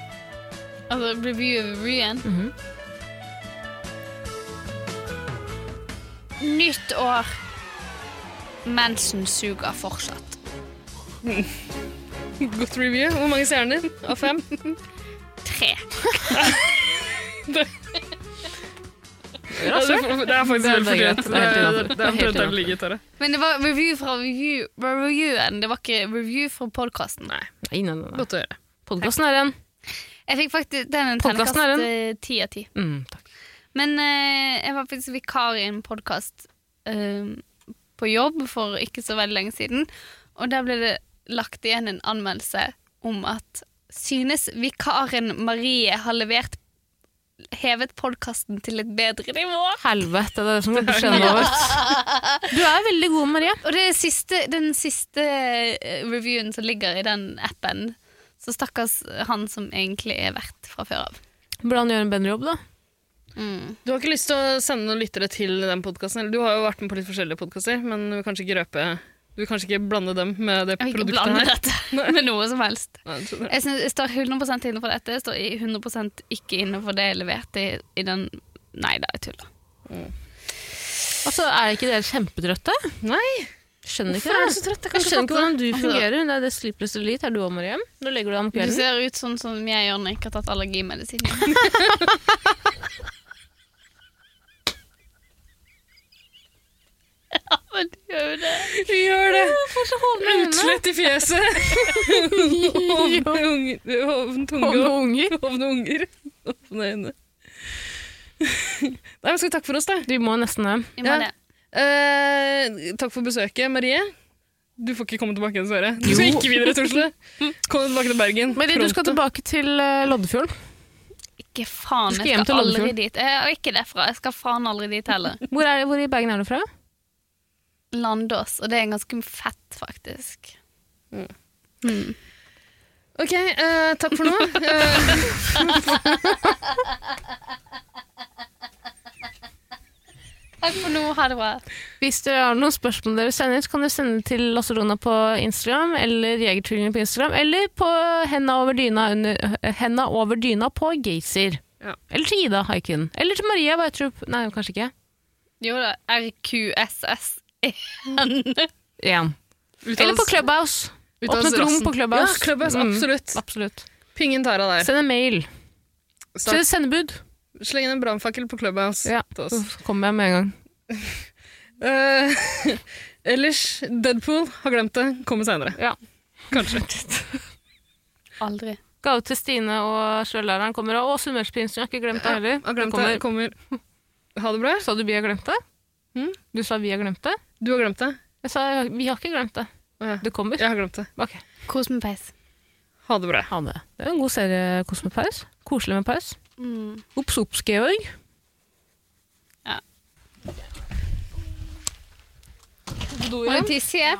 Altså review reviewen. -hmm. Nytt år. Mensen suger fortsatt. Godt review. Hvor mange stjerner av fem? Tre. Ja, det, er- det er faktisk Det veldig fortjent. greit. Det Det er omtrent der det ligger, Tara. Men det var review fra review, reviewen. Det var ikke review fra podkasten. Nei, Nei, nei, nei. godt å gjøre. Podkasten er en. Jeg fikk faktisk den en Podcasten er terningkast eh, ti av ti. Mm. Men uh, jeg var faktisk vikar i en podkast på jobb for ikke så veldig lenge siden. Og der ble det lagt igjen en anmeldelse om at synes vikaren Marie har levert hevet podkasten til et bedre nivå. Helvete, det er det som på skjønnet vårt. Du er veldig god, Maria. Og det siste, den siste eh, reviewen som ligger i den appen. Så stakkars han som egentlig er vert fra før av. Burde han gjøre en bedre jobb, da? Mm. Du har ikke lyst til å sende noen lyttere til den podkasten? Du har jo vært med på litt forskjellige podkaster, men du vil kanskje ikke røpe Du vil kanskje ikke blande dem med det Jeg vil ikke blande dette med noe som helst. Nei, jeg. Jeg, synes, jeg står 100 inne for dette. Jeg står 100% ikke inne for det jeg leverte i, i den Nei da, jeg tuller. Altså, Er ikke dere kjempetrøtte? Nei, Skjønner ikke hvorfor er du så trøtt? Jeg Jeg skjønner ikke hvordan du fungerer. Det er det Sleepless Elite. Er du òg, Mariam? Nå legger du deg om Du ser ut sånn som jeg gjør når jeg ikke har tatt allergimedisin. ja, men gjør det. Vi gjør det! Utslett. I fjeset. Hovne unger. Hovne tunge og unger. hovne unger. Hovne øyne. Nei, men skal vi takke for oss, da? Vi må nesten det. Ja. det. Eh, takk for besøket, Marie. Du får ikke komme tilbake igjen, dessverre. Du skal ikke videre til Oslo. Kom tilbake til Bergen. Marie, du skal tilbake til uh, Loddefjorden. Ikke faen, skal jeg skal aldri dit. Jeg er ikke derfra. Jeg skal faen aldri dit heller. Hvor, er, hvor i Bergen er du fra? Landås, og det er ganske fett, faktisk. Mm. Ok, uh, takk for nå. Eh, Takk for nå, ha det bra. Hvis dere har noen spørsmål dere sender, så kan dere sende det til Lasarona på Instagram, eller Jegertvillingene på Instagram, eller på Henda over dyna, under, henda over dyna på Gazer. Ja. Eller til Ida Haiken. Eller til Maria Weitrup. Nei, kanskje ikke. Jo da, RQSS1. Én. Eller på Clubhouse. Åpne et rom på Clubhouse. Ja, Clubhouse, Mm. absolutt. Absolutt. Pingen Tara der. Send en mail. Send et sendebud. Sleng inn en brannfakkel på Clubhouse Ja. til Så kommer jeg med en gang. uh, ellers, Deadpool har glemt det. Kommer seinere. Ja. Kanskje. Aldri. Gave til Stine og sjølæreren kommer. Og sunnmørsprinsen har ikke glemt det heller. Ja, glemt Det det. Kommer. Ha det bra. Sa du vi har glemt det? Mm. Du sa vi har glemt det? Du har glemt det. Jeg sa vi har ikke glemt det. Ja. Det kommer. Jeg har glemt det. Okay. Kos med peis. Ha det bra. ha det. Det er en god serie, Kos med paus. Koselig med paus. Mm. Ops, ops, Georg. Ja. Må igjen. du tisse?